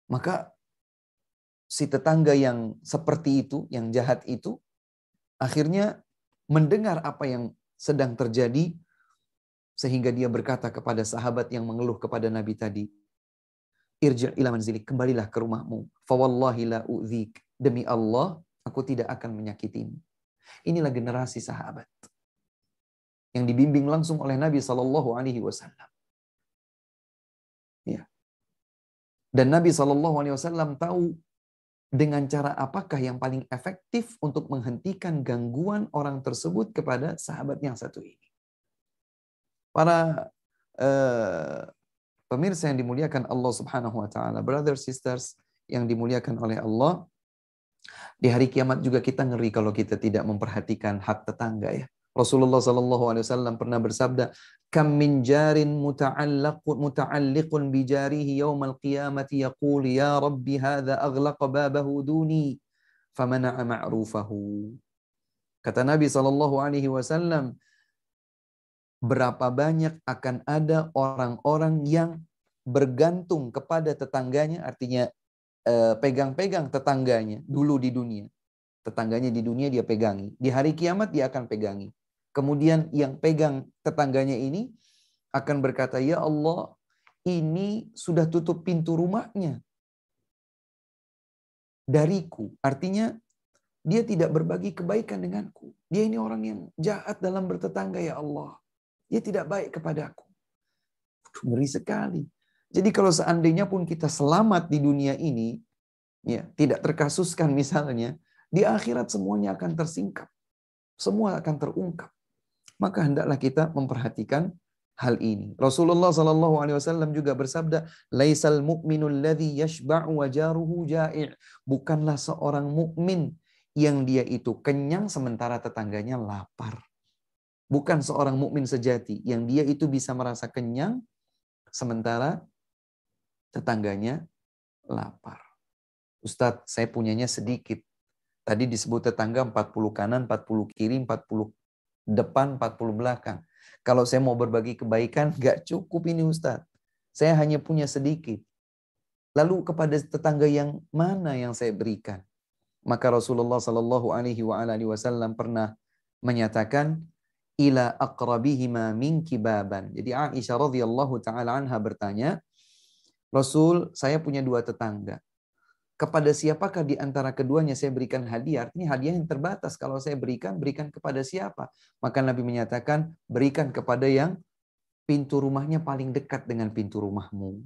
Maka si tetangga yang seperti itu, yang jahat itu, akhirnya mendengar apa yang sedang terjadi, sehingga dia berkata kepada sahabat yang mengeluh kepada Nabi tadi, Irja' ila manzilik, kembalilah ke rumahmu. Fawallahi la u'zik. Demi Allah, aku tidak akan menyakitimu. Inilah generasi sahabat yang dibimbing langsung oleh Nabi Shallallahu Alaihi Wasallam. Ya. Dan Nabi Shallallahu Alaihi Wasallam tahu dengan cara apakah yang paling efektif untuk menghentikan gangguan orang tersebut kepada sahabat yang satu ini. Para eh, pemirsa yang dimuliakan Allah Subhanahu Wa Taala, brothers sisters yang dimuliakan oleh Allah, di hari kiamat juga kita ngeri kalau kita tidak memperhatikan hak tetangga ya Rasulullah sallallahu Alaihi Wasallam pernah bersabda, "Kam min jarin muta'allaqun muta'alliqun bijarihi al qiyamati yaqul ya Rabbi hadza aghlaqa babahu duni famana'a ma'rufahu." Kata Nabi sallallahu Alaihi Wasallam, berapa banyak akan ada orang-orang yang bergantung kepada tetangganya, artinya eh, pegang-pegang tetangganya dulu di dunia. Tetangganya di dunia dia pegangi. Di hari kiamat dia akan pegangi. Kemudian yang pegang tetangganya ini akan berkata, "Ya Allah, ini sudah tutup pintu rumahnya dariku." Artinya dia tidak berbagi kebaikan denganku. Dia ini orang yang jahat dalam bertetangga, ya Allah. Dia tidak baik kepadaku. Ngeri sekali. Jadi kalau seandainya pun kita selamat di dunia ini, ya tidak terkasuskan misalnya, di akhirat semuanya akan tersingkap. Semua akan terungkap maka hendaklah kita memperhatikan hal ini. Rasulullah Shallallahu Alaihi Wasallam juga bersabda, "Laisal mukminul ladhi yashba'u wajaruhu ja'i'." Bukanlah seorang mukmin yang dia itu kenyang sementara tetangganya lapar. Bukan seorang mukmin sejati yang dia itu bisa merasa kenyang sementara tetangganya lapar. Ustadz, saya punyanya sedikit. Tadi disebut tetangga 40 kanan, 40 kiri, 40 depan 40 belakang. Kalau saya mau berbagi kebaikan, [laughs] gak cukup ini Ustadz. Saya hanya punya sedikit. Lalu kepada tetangga yang mana yang saya berikan? Maka Rasulullah Shallallahu Alaihi Wasallam pernah menyatakan, ila akrabihima min kibaban. Jadi Aisyah radhiyallahu taala anha bertanya, Rasul, saya punya dua tetangga kepada siapakah di antara keduanya saya berikan hadiah? Ini hadiah yang terbatas. Kalau saya berikan, berikan kepada siapa? Maka Nabi menyatakan, berikan kepada yang pintu rumahnya paling dekat dengan pintu rumahmu.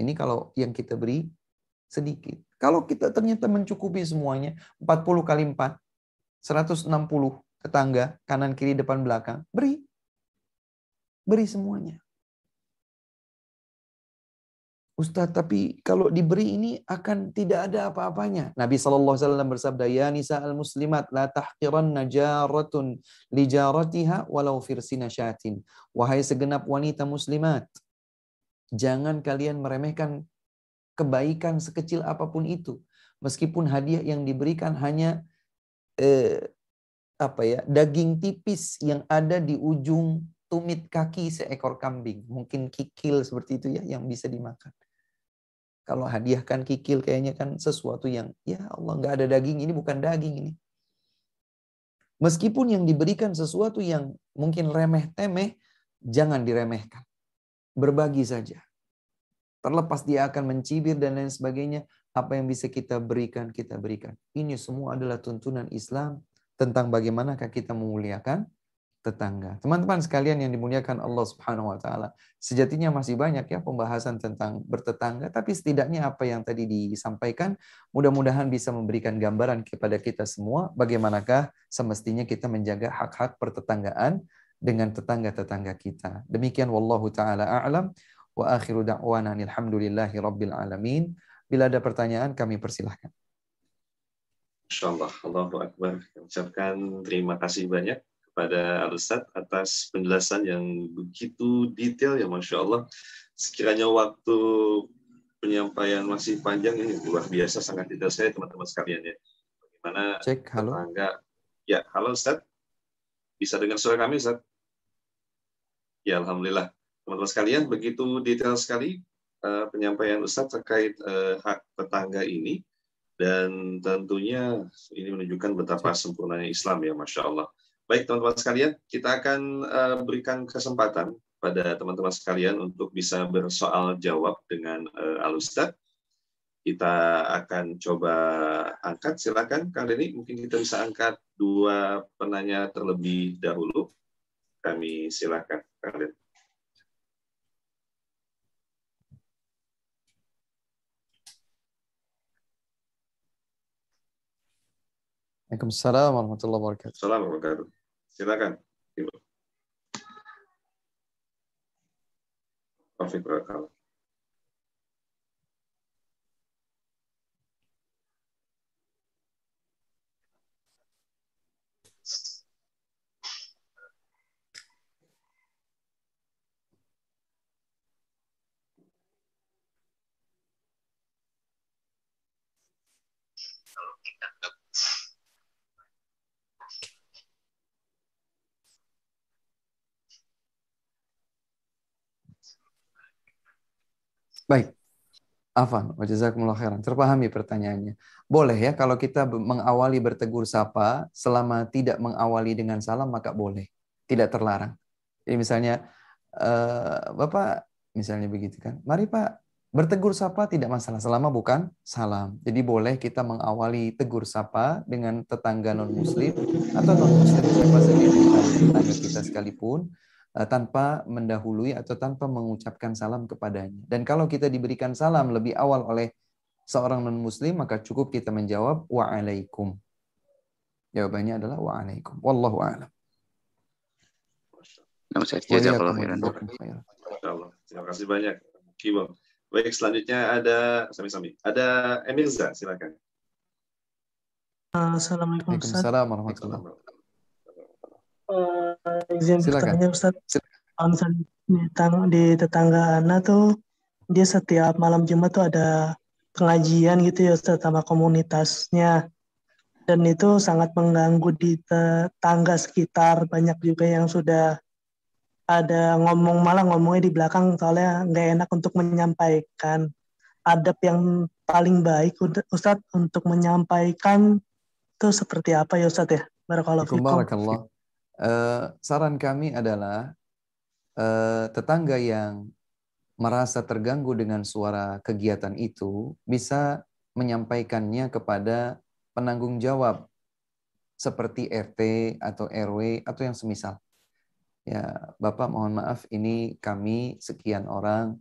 Ini kalau yang kita beri sedikit. Kalau kita ternyata mencukupi semuanya, 40 kali 4, 160 tetangga, kanan, kiri, depan, belakang, beri. Beri semuanya. Ustaz, tapi kalau diberi ini akan tidak ada apa-apanya. Nabi Shallallahu Alaihi Wasallam bersabda, Ya nisa al muslimat la tahqiran najaratun jaratiha walau firsina syatin. Wahai segenap wanita muslimat, jangan kalian meremehkan kebaikan sekecil apapun itu. Meskipun hadiah yang diberikan hanya eh, apa ya daging tipis yang ada di ujung tumit kaki seekor kambing. Mungkin kikil seperti itu ya yang bisa dimakan. Kalau hadiahkan kikil kayaknya kan sesuatu yang ya Allah nggak ada daging ini bukan daging ini. Meskipun yang diberikan sesuatu yang mungkin remeh temeh, jangan diremehkan. Berbagi saja. Terlepas dia akan mencibir dan lain sebagainya, apa yang bisa kita berikan, kita berikan. Ini semua adalah tuntunan Islam tentang bagaimanakah kita memuliakan tetangga. Teman-teman sekalian yang dimuliakan Allah Subhanahu wa taala, sejatinya masih banyak ya pembahasan tentang bertetangga, tapi setidaknya apa yang tadi disampaikan mudah-mudahan bisa memberikan gambaran kepada kita semua bagaimanakah semestinya kita menjaga hak-hak pertetanggaan dengan tetangga-tetangga kita. Demikian wallahu taala a'lam wa akhiru da'wana alhamdulillahi rabbil alamin. Bila ada pertanyaan kami persilahkan. Insyaallah Allahu Akbar. Ucapkan terima kasih banyak kepada al atas penjelasan yang begitu detail ya Masya Allah. Sekiranya waktu penyampaian masih panjang ini luar biasa sangat detail saya teman-teman sekalian ya. Bagaimana Cek, halo. Tetangga, ya halo Ustaz. Bisa dengar suara kami Ustaz? Ya Alhamdulillah. Teman-teman sekalian begitu detail sekali uh, penyampaian Ustaz terkait eh, hak tetangga ini dan tentunya ini menunjukkan betapa sempurnanya Islam ya Masya Allah. Baik teman-teman sekalian, kita akan uh, berikan kesempatan pada teman-teman sekalian untuk bisa bersoal jawab dengan uh, eh, Alustad. Kita akan coba angkat, silakan Kang Denny, mungkin kita bisa angkat dua penanya terlebih dahulu. Kami silakan Kang Denny. Assalamualaikum warahmatullahi wabarakatuh. Assalamualaikum warahmatullahi wabarakatuh. Silakan. Taufik Rakal. kalau kita Baik. Afan, wajazakumullah khairan. Terpahami pertanyaannya. Boleh ya kalau kita mengawali bertegur sapa selama tidak mengawali dengan salam maka boleh. Tidak terlarang. Jadi misalnya eh, Bapak misalnya begitu kan. Mari Pak, bertegur sapa tidak masalah selama bukan salam. Jadi boleh kita mengawali tegur sapa dengan tetangga non muslim atau non muslim siapa sendiri tetangga kita sekalipun Eh, tanpa mendahului atau tanpa mengucapkan salam kepadanya. Dan kalau kita diberikan salam lebih awal oleh seorang non-muslim, maka cukup kita menjawab wa'alaikum. Jawabannya adalah wa'alaikum. Wallahu a'lam. Terima kasih banyak. Kibom. Baik, selanjutnya ada Sami-Sami. Ada Emirza, silakan. Assalamualaikum. Waalaikumsalam warahmatullahi wabarakatuh. Eh, izin bertanya Ustaz kalau misalnya di tetangga, Ana tuh dia setiap malam Jumat tuh ada pengajian gitu ya Ustaz sama komunitasnya dan itu sangat mengganggu di tetangga sekitar banyak juga yang sudah ada ngomong malah ngomongnya di belakang soalnya nggak enak untuk menyampaikan adab yang paling baik Ustadz untuk menyampaikan itu seperti apa ya Ustadz ya? Barakallahu fikum. Eh, saran kami adalah eh, tetangga yang merasa terganggu dengan suara kegiatan itu bisa menyampaikannya kepada penanggung jawab seperti RT atau RW atau yang semisal. Ya, Bapak mohon maaf ini kami sekian orang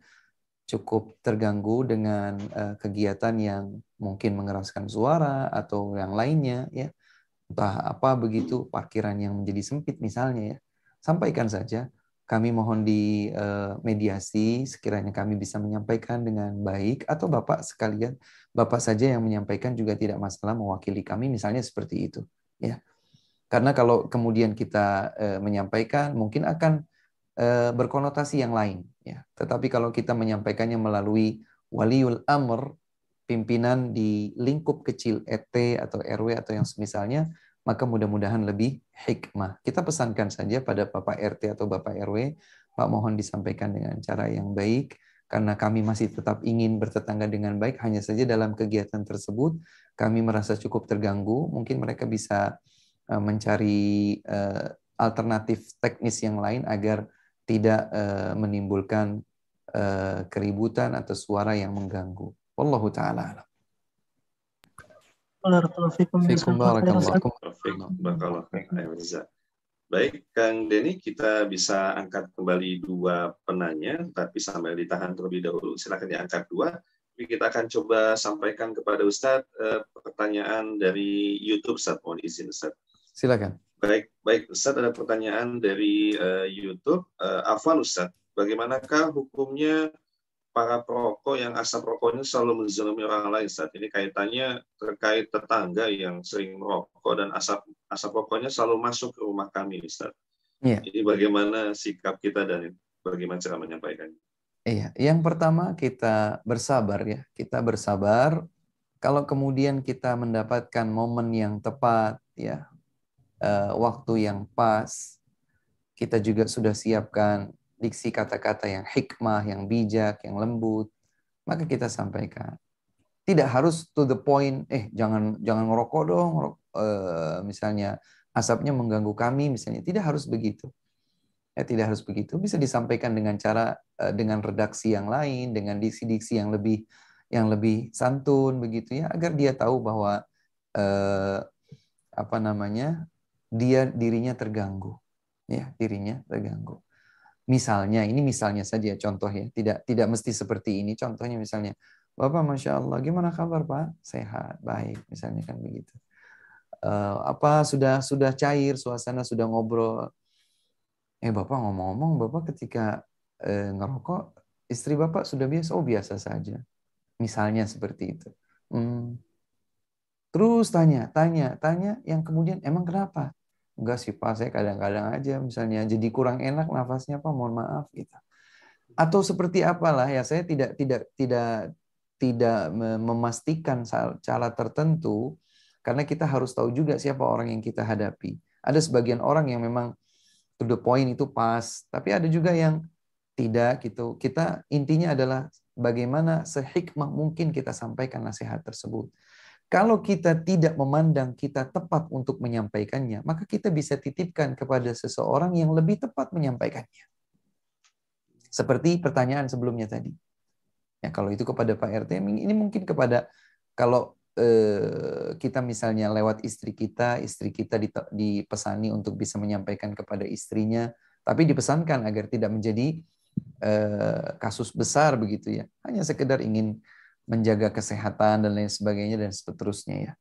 cukup terganggu dengan eh, kegiatan yang mungkin mengeraskan suara atau yang lainnya ya entah apa begitu parkiran yang menjadi sempit misalnya ya sampaikan saja kami mohon di mediasi sekiranya kami bisa menyampaikan dengan baik atau Bapak sekalian Bapak saja yang menyampaikan juga tidak masalah mewakili kami misalnya seperti itu ya karena kalau kemudian kita e, menyampaikan mungkin akan e, berkonotasi yang lain ya tetapi kalau kita menyampaikannya melalui waliul amr pimpinan di lingkup kecil ET atau RW atau yang semisalnya, maka mudah-mudahan lebih hikmah. Kita pesankan saja pada Bapak RT atau Bapak RW, Pak mohon disampaikan dengan cara yang baik, karena kami masih tetap ingin bertetangga dengan baik, hanya saja dalam kegiatan tersebut kami merasa cukup terganggu, mungkin mereka bisa eh, mencari eh, alternatif teknis yang lain agar tidak eh, menimbulkan keributan atau suara yang mengganggu. Wallahu taala alam. Baik, Kang Denny, kita bisa angkat kembali dua penanya, tapi sambil ditahan terlebih dahulu, silakan diangkat dua. kita akan coba sampaikan kepada Ustadz eh, pertanyaan dari YouTube, Ustadz. Mohon izin, Ustadz. Silakan. Baik, baik Ustadz, ada pertanyaan dari eh, YouTube. Eh, Afwan Ustadz, bagaimanakah hukumnya para perokok yang asap rokoknya selalu menzalimi orang lain saat ini kaitannya terkait tetangga yang sering merokok dan asap asap rokoknya selalu masuk ke rumah kami Ustaz. Iya. Jadi bagaimana sikap kita dan bagaimana cara menyampaikannya? Iya, yang pertama kita bersabar ya. Kita bersabar kalau kemudian kita mendapatkan momen yang tepat ya, eh, waktu yang pas, kita juga sudah siapkan diksi kata-kata yang hikmah, yang bijak, yang lembut, maka kita sampaikan. Tidak harus to the point, eh jangan jangan ngerokok dong, ngerok, eh, misalnya asapnya mengganggu kami, misalnya. Tidak harus begitu. Ya, tidak harus begitu. Bisa disampaikan dengan cara eh, dengan redaksi yang lain, dengan diksi-diksi yang lebih yang lebih santun begitu ya, agar dia tahu bahwa eh, apa namanya dia dirinya terganggu, ya dirinya terganggu. Misalnya, ini misalnya saja contoh ya, tidak tidak mesti seperti ini. Contohnya misalnya, Bapak Masya Allah, gimana kabar Pak? Sehat, baik, misalnya kan begitu. Uh, apa sudah sudah cair suasana sudah ngobrol eh bapak ngomong-ngomong bapak ketika uh, ngerokok istri bapak sudah biasa oh biasa saja misalnya seperti itu hmm. terus tanya tanya tanya yang kemudian emang kenapa enggak sih pak saya kadang-kadang aja misalnya jadi kurang enak nafasnya pak mohon maaf gitu atau seperti apalah ya saya tidak tidak tidak tidak memastikan cara tertentu karena kita harus tahu juga siapa orang yang kita hadapi ada sebagian orang yang memang to the point itu pas tapi ada juga yang tidak gitu kita intinya adalah bagaimana sehikmah mungkin kita sampaikan nasihat tersebut kalau kita tidak memandang kita tepat untuk menyampaikannya, maka kita bisa titipkan kepada seseorang yang lebih tepat menyampaikannya. Seperti pertanyaan sebelumnya tadi. Ya, kalau itu kepada Pak RT, ini mungkin kepada kalau eh, kita misalnya lewat istri kita, istri kita dipesani untuk bisa menyampaikan kepada istrinya, tapi dipesankan agar tidak menjadi eh, kasus besar begitu ya. Hanya sekedar ingin menjaga kesehatan dan lain sebagainya dan seterusnya ya.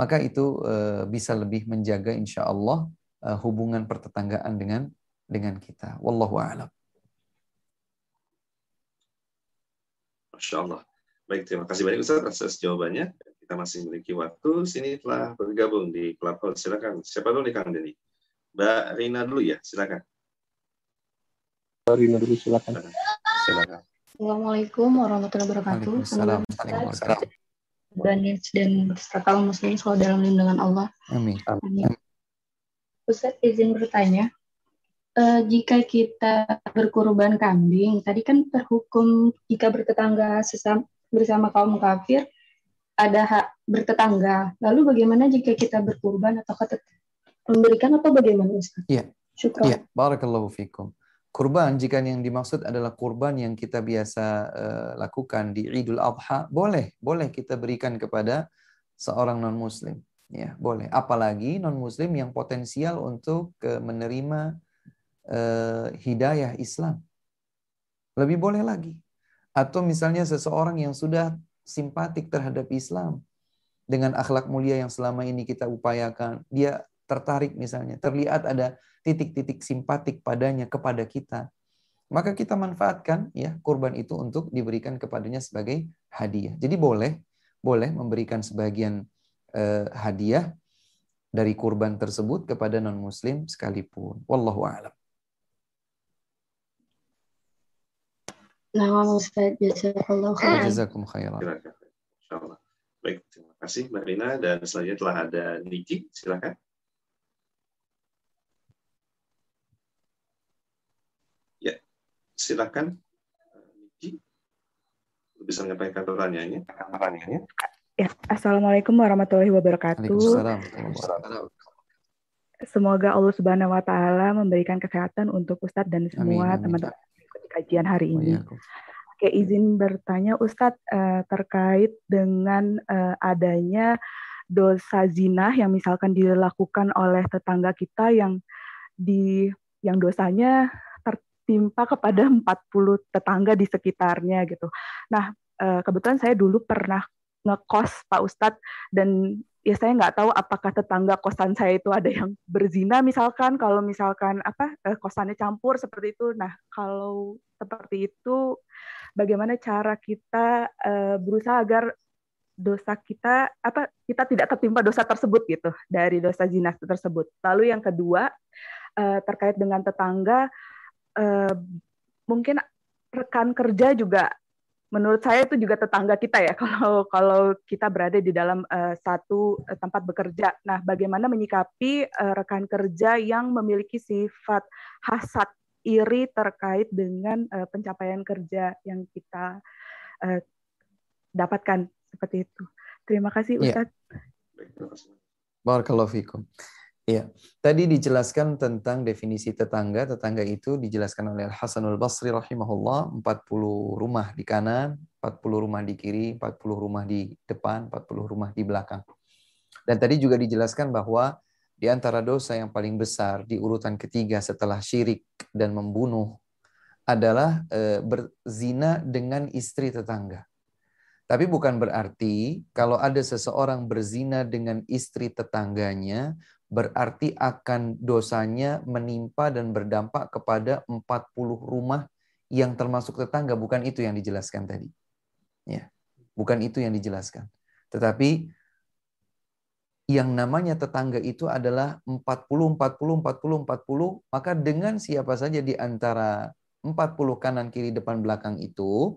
Maka itu eh, bisa lebih menjaga insya Allah eh, hubungan pertetanggaan dengan dengan kita. Wallahu a'lam. Masya Allah. Baik, terima kasih banyak Ustaz atas jawabannya. Kita masih memiliki waktu. Sini telah bergabung di Clubhouse. Silakan. Siapa dulu nih Kang Deni? Mbak Rina dulu ya, silakan. Mbak Rina dulu silakan. Silakan. Assalamualaikum warahmatullahi wabarakatuh. Assalamualaikum dan serta kaum muslimin selalu dalam lindungan Allah. Amin. Amin. Ustaz izin bertanya, uh, jika kita berkurban kambing, tadi kan terhukum jika bertetangga sesam, bersama kaum kafir ada hak bertetangga. Lalu bagaimana jika kita berkurban atau memberikan atau bagaimana Ustaz? Iya. Syukur. Iya, barakallahu fikum kurban jika yang dimaksud adalah kurban yang kita biasa eh, lakukan di Idul Adha boleh boleh kita berikan kepada seorang non muslim ya boleh apalagi non muslim yang potensial untuk eh, menerima eh, hidayah Islam lebih boleh lagi atau misalnya seseorang yang sudah simpatik terhadap Islam dengan akhlak mulia yang selama ini kita upayakan dia tertarik misalnya terlihat ada titik-titik simpatik padanya kepada kita, maka kita manfaatkan ya kurban itu untuk diberikan kepadanya sebagai hadiah. Jadi boleh boleh memberikan sebagian eh, hadiah dari kurban tersebut kepada non muslim sekalipun. Wallahu a'lam. Nah, Baik, terima kasih Marina dan selanjutnya telah ada Niki, silakan. Silakan Niki bisa menyampaikan pertanyaannya. Pertanyaannya. Ya, assalamualaikum warahmatullahi wabarakatuh. Waalaikumsalam. Semoga Allah Subhanahu wa taala memberikan kesehatan untuk Ustadz dan semua teman-teman di kajian hari oh, ini. Iya. Oke, izin bertanya Ustadz eh, terkait dengan eh, adanya dosa zina yang misalkan dilakukan oleh tetangga kita yang di yang dosanya timpa kepada 40 tetangga di sekitarnya gitu. Nah, eh, kebetulan saya dulu pernah ngekos Pak Ustadz dan ya saya nggak tahu apakah tetangga kosan saya itu ada yang berzina misalkan kalau misalkan apa eh, kosannya campur seperti itu nah kalau seperti itu bagaimana cara kita eh, berusaha agar dosa kita apa kita tidak tertimpa dosa tersebut gitu dari dosa zina tersebut lalu yang kedua terkait dengan tetangga Eh, mungkin rekan kerja juga menurut saya itu juga tetangga kita ya [laughs] kalau kalau kita berada di dalam uh, satu eh, tempat bekerja. Nah, bagaimana menyikapi uh, rekan kerja yang memiliki sifat hasad, iri terkait dengan uh, pencapaian kerja yang kita uh, dapatkan seperti itu. Terima kasih iya. Ustaz. Ya. Barakallahu fikum. Iya, tadi dijelaskan tentang definisi tetangga. Tetangga itu dijelaskan oleh Al Hasanul Basri rahimahullah, 40 rumah di kanan, 40 rumah di kiri, 40 rumah di depan, 40 rumah di belakang. Dan tadi juga dijelaskan bahwa di antara dosa yang paling besar di urutan ketiga setelah syirik dan membunuh adalah eh, berzina dengan istri tetangga. Tapi bukan berarti kalau ada seseorang berzina dengan istri tetangganya, berarti akan dosanya menimpa dan berdampak kepada 40 rumah yang termasuk tetangga, bukan itu yang dijelaskan tadi. Ya, bukan itu yang dijelaskan. Tetapi yang namanya tetangga itu adalah 40 40 40 40, maka dengan siapa saja di antara 40 kanan kiri depan belakang itu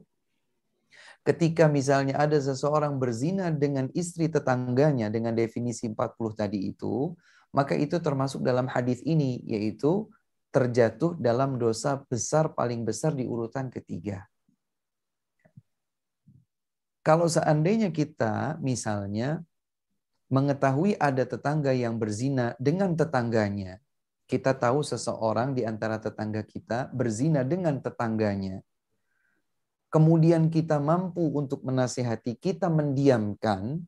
ketika misalnya ada seseorang berzina dengan istri tetangganya dengan definisi 40 tadi itu, maka itu termasuk dalam hadis ini yaitu terjatuh dalam dosa besar paling besar di urutan ketiga. Kalau seandainya kita misalnya mengetahui ada tetangga yang berzina dengan tetangganya, kita tahu seseorang di antara tetangga kita berzina dengan tetangganya. Kemudian kita mampu untuk menasihati, kita mendiamkan,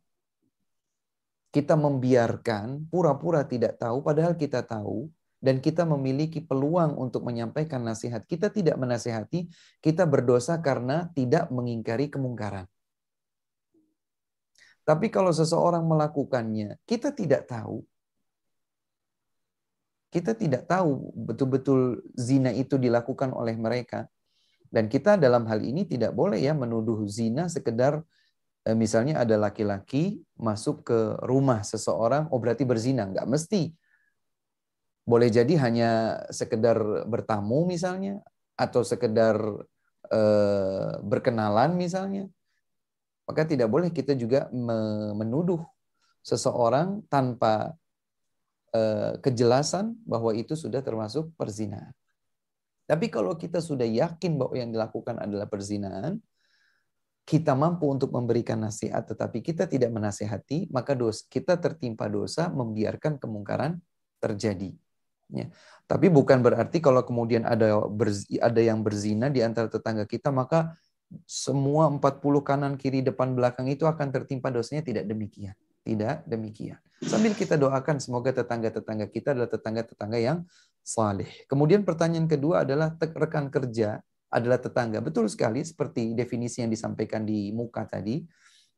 kita membiarkan pura-pura tidak tahu padahal kita tahu dan kita memiliki peluang untuk menyampaikan nasihat. Kita tidak menasihati, kita berdosa karena tidak mengingkari kemungkaran. Tapi kalau seseorang melakukannya, kita tidak tahu. Kita tidak tahu betul-betul zina itu dilakukan oleh mereka. Dan kita dalam hal ini tidak boleh ya menuduh zina sekedar Eh, misalnya ada laki-laki masuk ke rumah seseorang, oh berarti berzina. Nggak mesti. Boleh jadi hanya sekedar bertamu misalnya, atau sekedar eh, berkenalan misalnya. Maka tidak boleh kita juga menuduh seseorang tanpa eh, kejelasan bahwa itu sudah termasuk perzinahan. Tapi kalau kita sudah yakin bahwa yang dilakukan adalah perzinahan, kita mampu untuk memberikan nasihat tetapi kita tidak menasehati, maka dosa, kita tertimpa dosa membiarkan kemungkaran terjadi. Ya. Tapi bukan berarti kalau kemudian ada ada yang berzina di antara tetangga kita, maka semua 40 kanan kiri depan belakang itu akan tertimpa dosanya tidak demikian. Tidak demikian. Sambil kita doakan semoga tetangga-tetangga kita adalah tetangga-tetangga yang saleh. Kemudian pertanyaan kedua adalah rekan kerja adalah tetangga. Betul sekali seperti definisi yang disampaikan di muka tadi.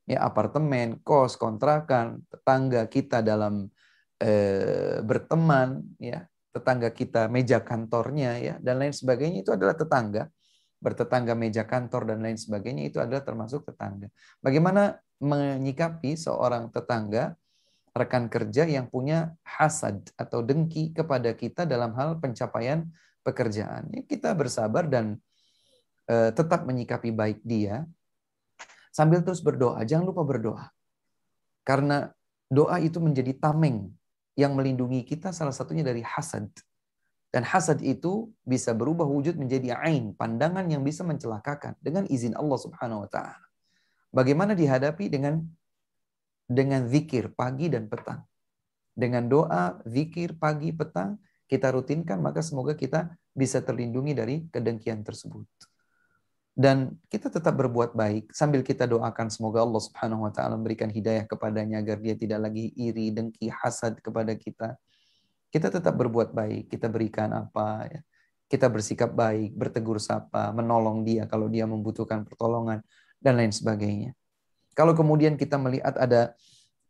Ya, apartemen, kos, kontrakan, tetangga kita dalam eh, berteman, ya, tetangga kita meja kantornya ya dan lain sebagainya itu adalah tetangga. Bertetangga meja kantor dan lain sebagainya itu adalah termasuk tetangga. Bagaimana menyikapi seorang tetangga rekan kerja yang punya hasad atau dengki kepada kita dalam hal pencapaian pekerjaan. Ya, kita bersabar dan Eh, tetap menyikapi baik dia sambil terus berdoa. Jangan lupa berdoa. Karena doa itu menjadi tameng yang melindungi kita salah satunya dari hasad. Dan hasad itu bisa berubah wujud menjadi ain, pandangan yang bisa mencelakakan dengan izin Allah Subhanahu wa taala. Bagaimana dihadapi dengan dengan zikir pagi dan petang. Dengan doa, zikir pagi, petang kita rutinkan maka semoga kita bisa terlindungi dari kedengkian tersebut dan kita tetap berbuat baik sambil kita doakan semoga Allah Subhanahu wa taala memberikan hidayah kepadanya agar dia tidak lagi iri, dengki, hasad kepada kita. Kita tetap berbuat baik, kita berikan apa ya. Kita bersikap baik, bertegur sapa, menolong dia kalau dia membutuhkan pertolongan dan lain sebagainya. Kalau kemudian kita melihat ada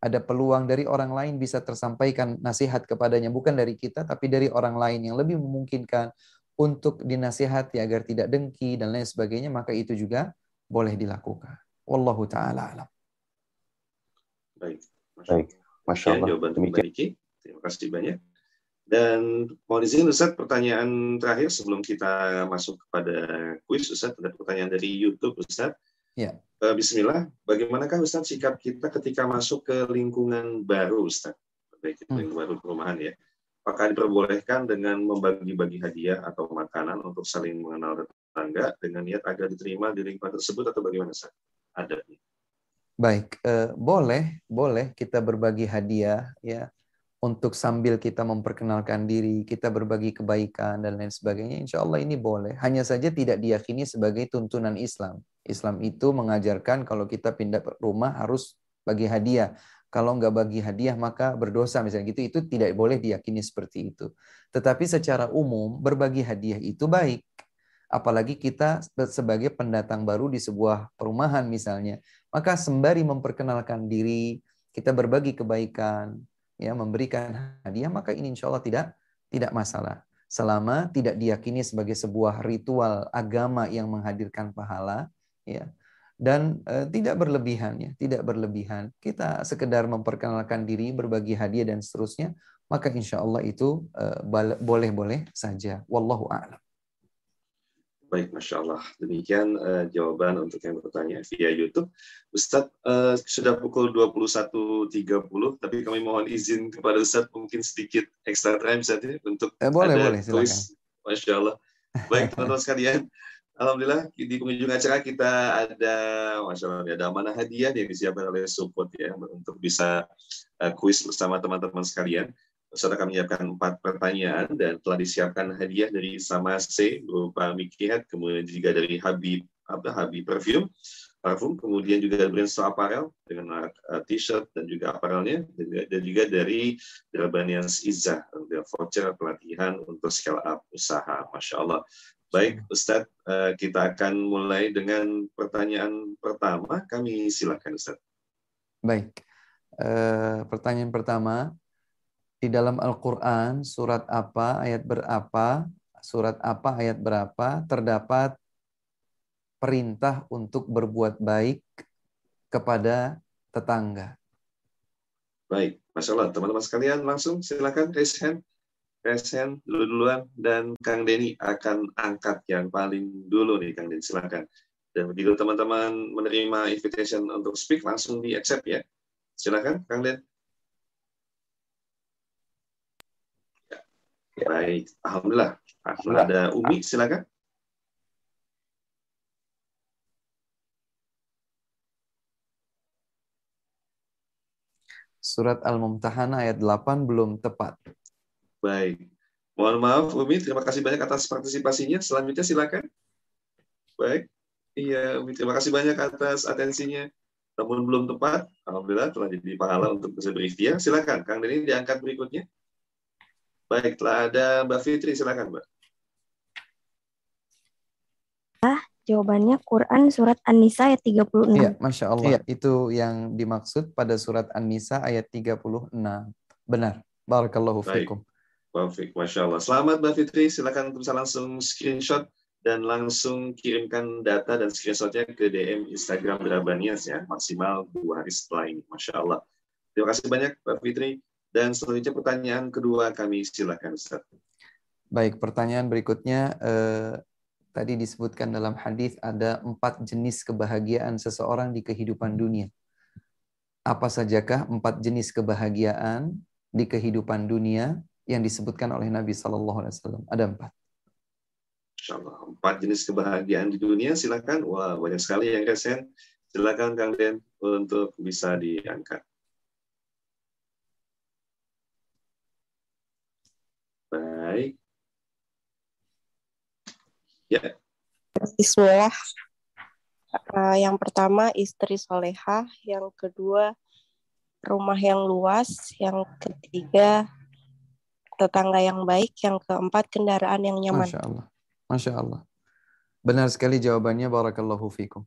ada peluang dari orang lain bisa tersampaikan nasihat kepadanya bukan dari kita tapi dari orang lain yang lebih memungkinkan untuk dinasihati agar tidak dengki dan lain sebagainya, maka itu juga boleh dilakukan. Wallahu taala alam. Baik. Masya Baik. Masya Allah. Ya, jawaban demikian. Terima kasih banyak. Dan mohon izin Ustaz, pertanyaan terakhir sebelum kita masuk kepada kuis Ustaz, ada pertanyaan dari YouTube Ustaz. Ya. Eh, bismillah, bagaimanakah Ustaz sikap kita ketika masuk ke lingkungan baru Ustaz? Baik, lingkungan hmm. baru perumahan ya apakah diperbolehkan dengan membagi-bagi hadiah atau makanan untuk saling mengenal tetangga dengan niat agar diterima di lingkungan tersebut atau bagaimana Ustaz? Ada Baik, eh, boleh, boleh kita berbagi hadiah ya untuk sambil kita memperkenalkan diri, kita berbagi kebaikan dan lain sebagainya. Insya Allah ini boleh. Hanya saja tidak diyakini sebagai tuntunan Islam. Islam itu mengajarkan kalau kita pindah rumah harus bagi hadiah kalau nggak bagi hadiah maka berdosa misalnya gitu itu tidak boleh diyakini seperti itu tetapi secara umum berbagi hadiah itu baik apalagi kita sebagai pendatang baru di sebuah perumahan misalnya maka sembari memperkenalkan diri kita berbagi kebaikan ya memberikan hadiah maka ini insya Allah tidak tidak masalah selama tidak diyakini sebagai sebuah ritual agama yang menghadirkan pahala ya dan e, tidak berlebihan ya, tidak berlebihan. Kita sekedar memperkenalkan diri, berbagi hadiah dan seterusnya, maka insya Allah itu eh, boleh-boleh saja. Wallahu a'lam. Baik, Masya Allah. Demikian uh, jawaban untuk yang bertanya via YouTube. Ustadz, uh, sudah pukul 21.30, tapi kami mohon izin kepada Ustadz mungkin sedikit extra time saja ya, untuk eh, boleh, ada boleh, tulis. Masya Allah. Baik, [laughs] teman-teman sekalian. Alhamdulillah di pengunjung acara kita ada masya Allah ada mana hadiah yang disiapkan oleh support ya untuk bisa eh, kuis uh, bersama teman-teman sekalian. Saya akan menyiapkan empat pertanyaan dan telah disiapkan hadiah dari sama C berupa mikihat, kemudian juga dari Habib apa Habib Perfume, parfum, kemudian juga brand so Apparel dengan eh, t-shirt dan juga apparelnya, dan juga, dan juga dari Delbanians Izzah, voucher pelatihan untuk scale up usaha, Masya Allah. Baik, Ustadz, eh, kita akan mulai dengan pertanyaan pertama. Kami silakan, Ustadz. Baik. Eh, pertanyaan pertama, di dalam Al-Quran, surat apa, ayat berapa, surat apa, ayat berapa, terdapat perintah untuk berbuat baik kepada tetangga. Baik, Masya Teman-teman sekalian, langsung silakan raise hand Resen dulu duluan dan Kang Denny akan angkat yang paling dulu nih Kang Denny silakan. Dan begitu teman-teman menerima invitation untuk speak langsung di accept ya. Silakan Kang Den. Ya. Baik, alhamdulillah. alhamdulillah. Ada Umi silakan. Surat Al-Mumtahanah ayat 8 belum tepat. Baik. Mohon maaf Umi, terima kasih banyak atas partisipasinya. Selanjutnya silakan. Baik. Iya, Umi terima kasih banyak atas atensinya. Namun belum tepat, alhamdulillah telah jadi pahala untuk bisa berikhtiar. Silakan Kang Denny diangkat berikutnya. Baik, telah ada Mbak Fitri, silakan Mbak. Ah, jawabannya Quran surat An-Nisa ayat 36. Iya, Masya Allah. Iya. Itu yang dimaksud pada surat An-Nisa ayat 36. Benar. Barakallahu Baik. fikum. Perfect, Masya Allah. Selamat Mbak Fitri, silakan bisa langsung screenshot dan langsung kirimkan data dan screenshotnya ke DM Instagram Drabanias ya, maksimal dua hari setelah ini, Masya Allah. Terima kasih banyak Mbak Fitri. Dan selanjutnya pertanyaan kedua kami silakan Ustaz. Baik, pertanyaan berikutnya eh, tadi disebutkan dalam hadis ada empat jenis kebahagiaan seseorang di kehidupan dunia. Apa sajakah empat jenis kebahagiaan di kehidupan dunia yang disebutkan oleh Nabi Shallallahu Alaihi Wasallam. Ada empat. empat jenis kebahagiaan di dunia. Silakan. Wah banyak sekali yang kesen. Silakan Kang Den untuk bisa diangkat. Baik. Ya. Bismillah. Eh, yang pertama istri soleha, yang kedua rumah yang luas, yang ketiga tetangga yang baik, yang keempat kendaraan yang nyaman. Masya Allah. Masya Allah. Benar sekali jawabannya. Barakallahu fikum.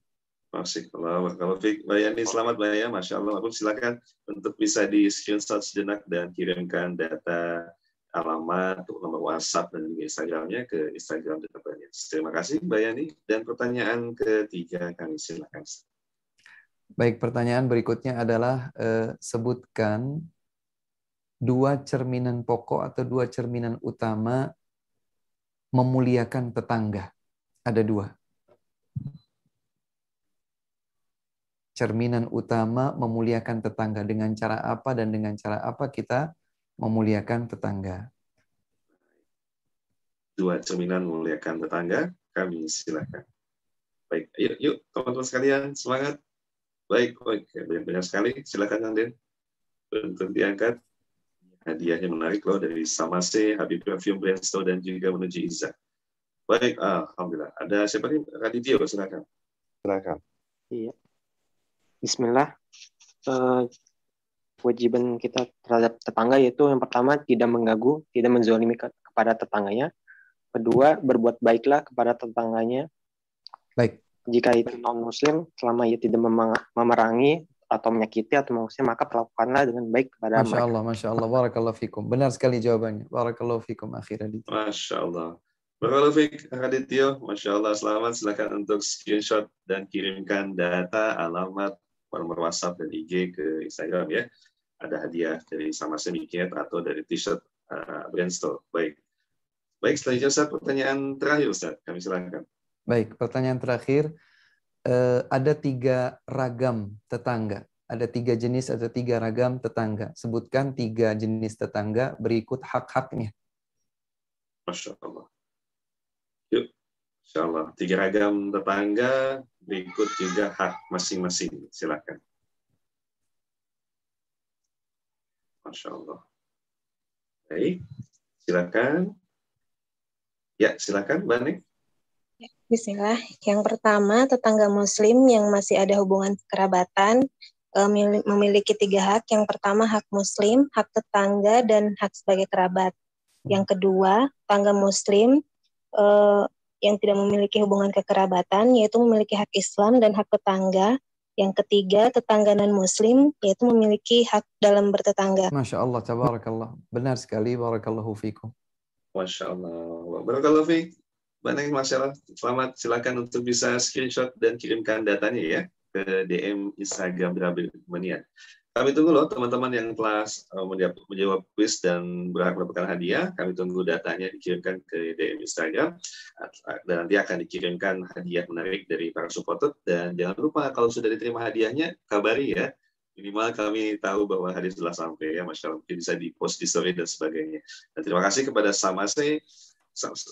Masyaallah, Mbak Yani, selamat Mbak ya. Masya Allah. Aku silakan untuk bisa di screenshot sejenak dan kirimkan data alamat, untuk nomor WhatsApp, dan juga Instagramnya ke Instagram Mbak Yani. Terima kasih Mbak Yani. Dan pertanyaan ketiga kami silakan. Baik, pertanyaan berikutnya adalah eh, sebutkan dua cerminan pokok atau dua cerminan utama memuliakan tetangga. Ada dua. Cerminan utama memuliakan tetangga dengan cara apa dan dengan cara apa kita memuliakan tetangga. Dua cerminan memuliakan tetangga, kami silakan. Baik, yuk, yuk teman-teman sekalian, semangat. Baik, baik banyak-banyak sekali. Silakan Kang Den. Untuk diangkat hadiah yang menarik loh dari Samase, Habib Rafium Bresto, dan juga menuju Iza. Baik, ah, Alhamdulillah. Ada siapa nih? Raditya, silakan. Silakan. Iya. Bismillah. Uh, kewajiban kita terhadap tetangga yaitu yang pertama tidak mengganggu, tidak menzolimi ke kepada tetangganya. Kedua, berbuat baiklah kepada tetangganya. Baik. Jika itu non muslim, selama ia tidak memerangi atau menyakiti atau mengusir maka perlakukanlah dengan baik kepada Masya mereka. Allah, Masya Allah, Barakallahu Fikum. Benar sekali jawabannya. Barakallahu Fikum akhirnya. Masya Allah. Barakallahu fikum Aditya. Masya Allah, selamat. Silahkan untuk screenshot dan kirimkan data, alamat, nomor WhatsApp dan IG ke Instagram ya. Ada hadiah dari sama semikit atau dari t-shirt uh, store Baik. Baik, selanjutnya Ustaz, pertanyaan terakhir Ustaz. Kami silakan. Baik, pertanyaan terakhir. Eh, ada tiga ragam tetangga. Ada tiga jenis atau tiga ragam tetangga. Sebutkan tiga jenis tetangga berikut hak-haknya. Masya Allah. Yuk, Insya Allah. Tiga ragam tetangga berikut juga hak masing-masing. Silakan. Masya Allah. Baik, silakan. Ya, silakan, Banik. Bismillah. Yang pertama, tetangga muslim yang masih ada hubungan kerabatan e, memiliki tiga hak. Yang pertama hak muslim, hak tetangga, dan hak sebagai kerabat. Yang kedua, tetangga muslim e, yang tidak memiliki hubungan kekerabatan, yaitu memiliki hak Islam dan hak tetangga. Yang ketiga, tetangga non-muslim, yaitu memiliki hak dalam bertetangga. Masya Allah, tabarakallah. Benar sekali, barakallahu fikum. Masya Allah, barakallahu fikum. Banyak masalah. selamat silakan untuk bisa screenshot dan kirimkan datanya ya ke DM Instagram Rabi Manian. Kami tunggu loh teman-teman yang telah uh, menjawab, quiz dan berhak mendapatkan hadiah. Kami tunggu datanya dikirimkan ke DM Instagram dan nanti akan dikirimkan hadiah menarik dari para supporter. Dan jangan lupa kalau sudah diterima hadiahnya, kabari ya minimal kami tahu bahwa hari sudah sampai ya Masya mungkin bisa di post di story dan sebagainya dan terima kasih kepada Samase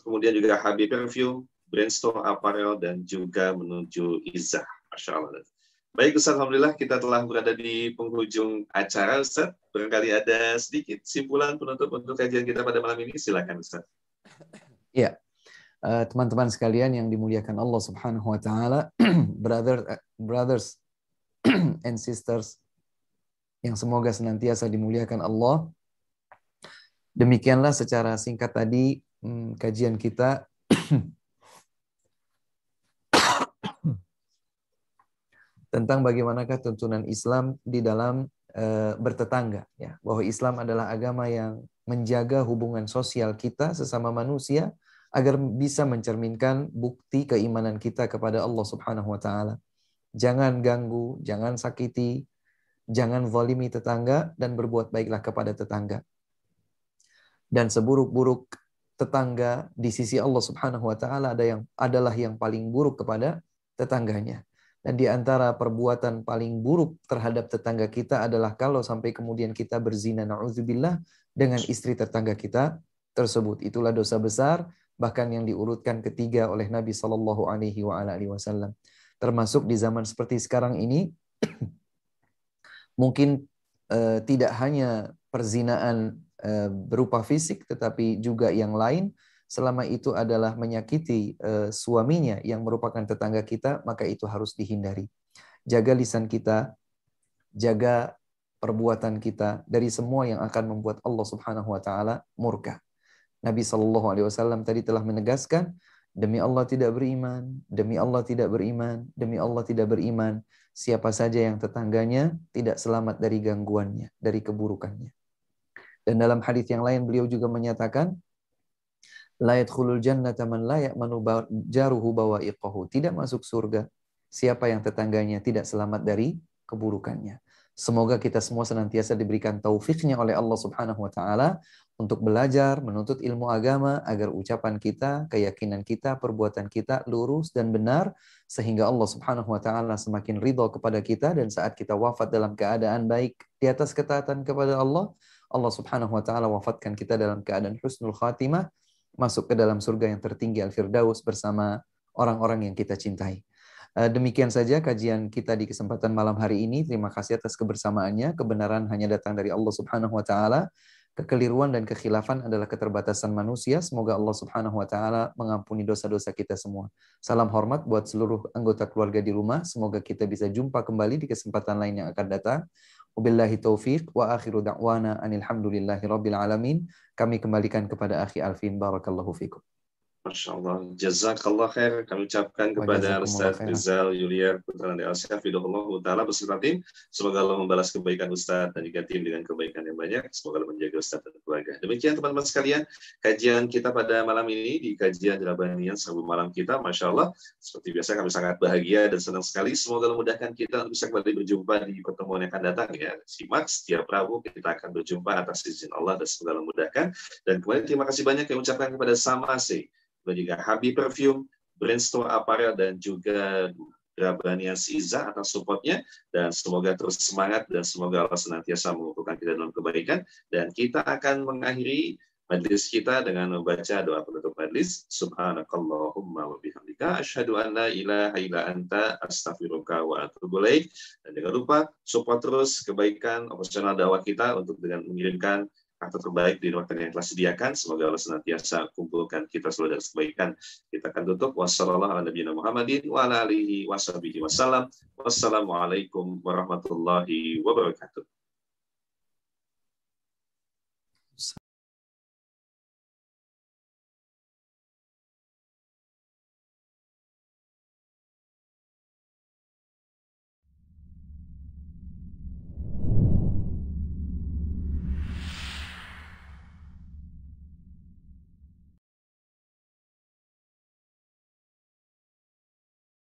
kemudian juga Habib Review, Brainstorm Apparel, dan juga menuju Izzah. Masya Allah. Baik Ustaz, Alhamdulillah kita telah berada di penghujung acara Ustaz. Barangkali ada sedikit simpulan penutup untuk kajian kita pada malam ini. Silakan Ustaz. [clears throat] Ya, eh, Teman-teman sekalian yang dimuliakan Allah Subhanahu wa taala, [clears throat] brother eh, brothers [clears throat] and sisters yang semoga senantiasa dimuliakan Allah. Demikianlah secara singkat tadi Hmm, kajian kita tentang bagaimanakah tuntunan Islam di dalam e, bertetangga ya bahwa Islam adalah agama yang menjaga hubungan sosial kita sesama manusia agar bisa mencerminkan bukti keimanan kita kepada Allah Subhanahu wa taala. Jangan ganggu, jangan sakiti, jangan zalimi tetangga dan berbuat baiklah kepada tetangga. Dan seburuk-buruk tetangga di sisi Allah Subhanahu wa taala ada yang adalah yang paling buruk kepada tetangganya. Dan di antara perbuatan paling buruk terhadap tetangga kita adalah kalau sampai kemudian kita berzina naudzubillah dengan istri tetangga kita tersebut. Itulah dosa besar bahkan yang diurutkan ketiga oleh Nabi Shallallahu alaihi wasallam. Termasuk di zaman seperti sekarang ini [clears throat] mungkin eh, tidak hanya perzinaan Eh, berupa fisik tetapi juga yang lain selama itu adalah menyakiti eh, suaminya yang merupakan tetangga kita maka itu harus dihindari jaga lisan kita jaga perbuatan kita dari semua yang akan membuat Allah Subhanahu wa taala murka Nabi Shallallahu alaihi wasallam tadi telah menegaskan demi Allah tidak beriman demi Allah tidak beriman demi Allah tidak beriman siapa saja yang tetangganya tidak selamat dari gangguannya dari keburukannya dan dalam hadis yang lain beliau juga menyatakan layat khulul jannata man la ya'manu jaruhu iqahu. Tidak masuk surga siapa yang tetangganya tidak selamat dari keburukannya. Semoga kita semua senantiasa diberikan taufiknya oleh Allah Subhanahu wa taala untuk belajar, menuntut ilmu agama agar ucapan kita, keyakinan kita, perbuatan kita lurus dan benar sehingga Allah Subhanahu wa taala semakin ridho kepada kita dan saat kita wafat dalam keadaan baik di atas ketaatan kepada Allah, Allah Subhanahu wa taala wafatkan kita dalam keadaan husnul khatimah, masuk ke dalam surga yang tertinggi Al-Firdaus bersama orang-orang yang kita cintai. Eh, demikian saja kajian kita di kesempatan malam hari ini. Terima kasih atas kebersamaannya. Kebenaran hanya datang dari Allah Subhanahu wa taala. Kekeliruan dan kekhilafan adalah keterbatasan manusia. Semoga Allah Subhanahu wa taala mengampuni dosa-dosa kita semua. Salam hormat buat seluruh anggota keluarga di rumah. Semoga kita bisa jumpa kembali di kesempatan lain yang akan datang. Wabillahi taufiq wa akhiru da'wana anil hamdulillahi rabbil alamin. Kami kembalikan kepada akhi Alvin. Barakallahu fikum. Masya Allah. Jazakallah khair. Kami ucapkan kepada Ustaz Rizal Yulier, Putra Nandi Asyaf. Bidokullah Ta'ala beserta tim. Semoga Allah membalas kebaikan Ustaz dan juga tim dengan kebaikan yang banyak. Semoga Allah menjaga Ustaz dan keluarga. Demikian teman-teman sekalian. Kajian kita pada malam ini di kajian Jalabanian sebelum malam kita. Masya Allah. Seperti biasa kami sangat bahagia dan senang sekali. Semoga Allah mudahkan kita untuk bisa kembali berjumpa di pertemuan yang akan datang. ya. Simak setiap Rabu kita akan berjumpa atas izin Allah dan semoga Allah mudahkan. Dan kembali terima kasih banyak yang ucapkan kepada Sama kemudian juga Habib Perfume, Brandstore Apparel, dan juga Rabania Siza atas supportnya dan semoga terus semangat dan semoga Allah senantiasa mengumpulkan kita dalam kebaikan dan kita akan mengakhiri majlis kita dengan membaca doa penutup majlis subhanakallahumma wa bihamdika asyhadu an la ilaha illa anta astaghfiruka wa atubu dan jangan lupa support terus kebaikan operasional dakwah kita untuk dengan mengirimkan atau terbaik di waktu yang telah sediakan. Semoga Allah senantiasa kumpulkan kita selalu dari kebaikan. Kita akan tutup. Wassalamualaikum warahmatullahi wabarakatuh.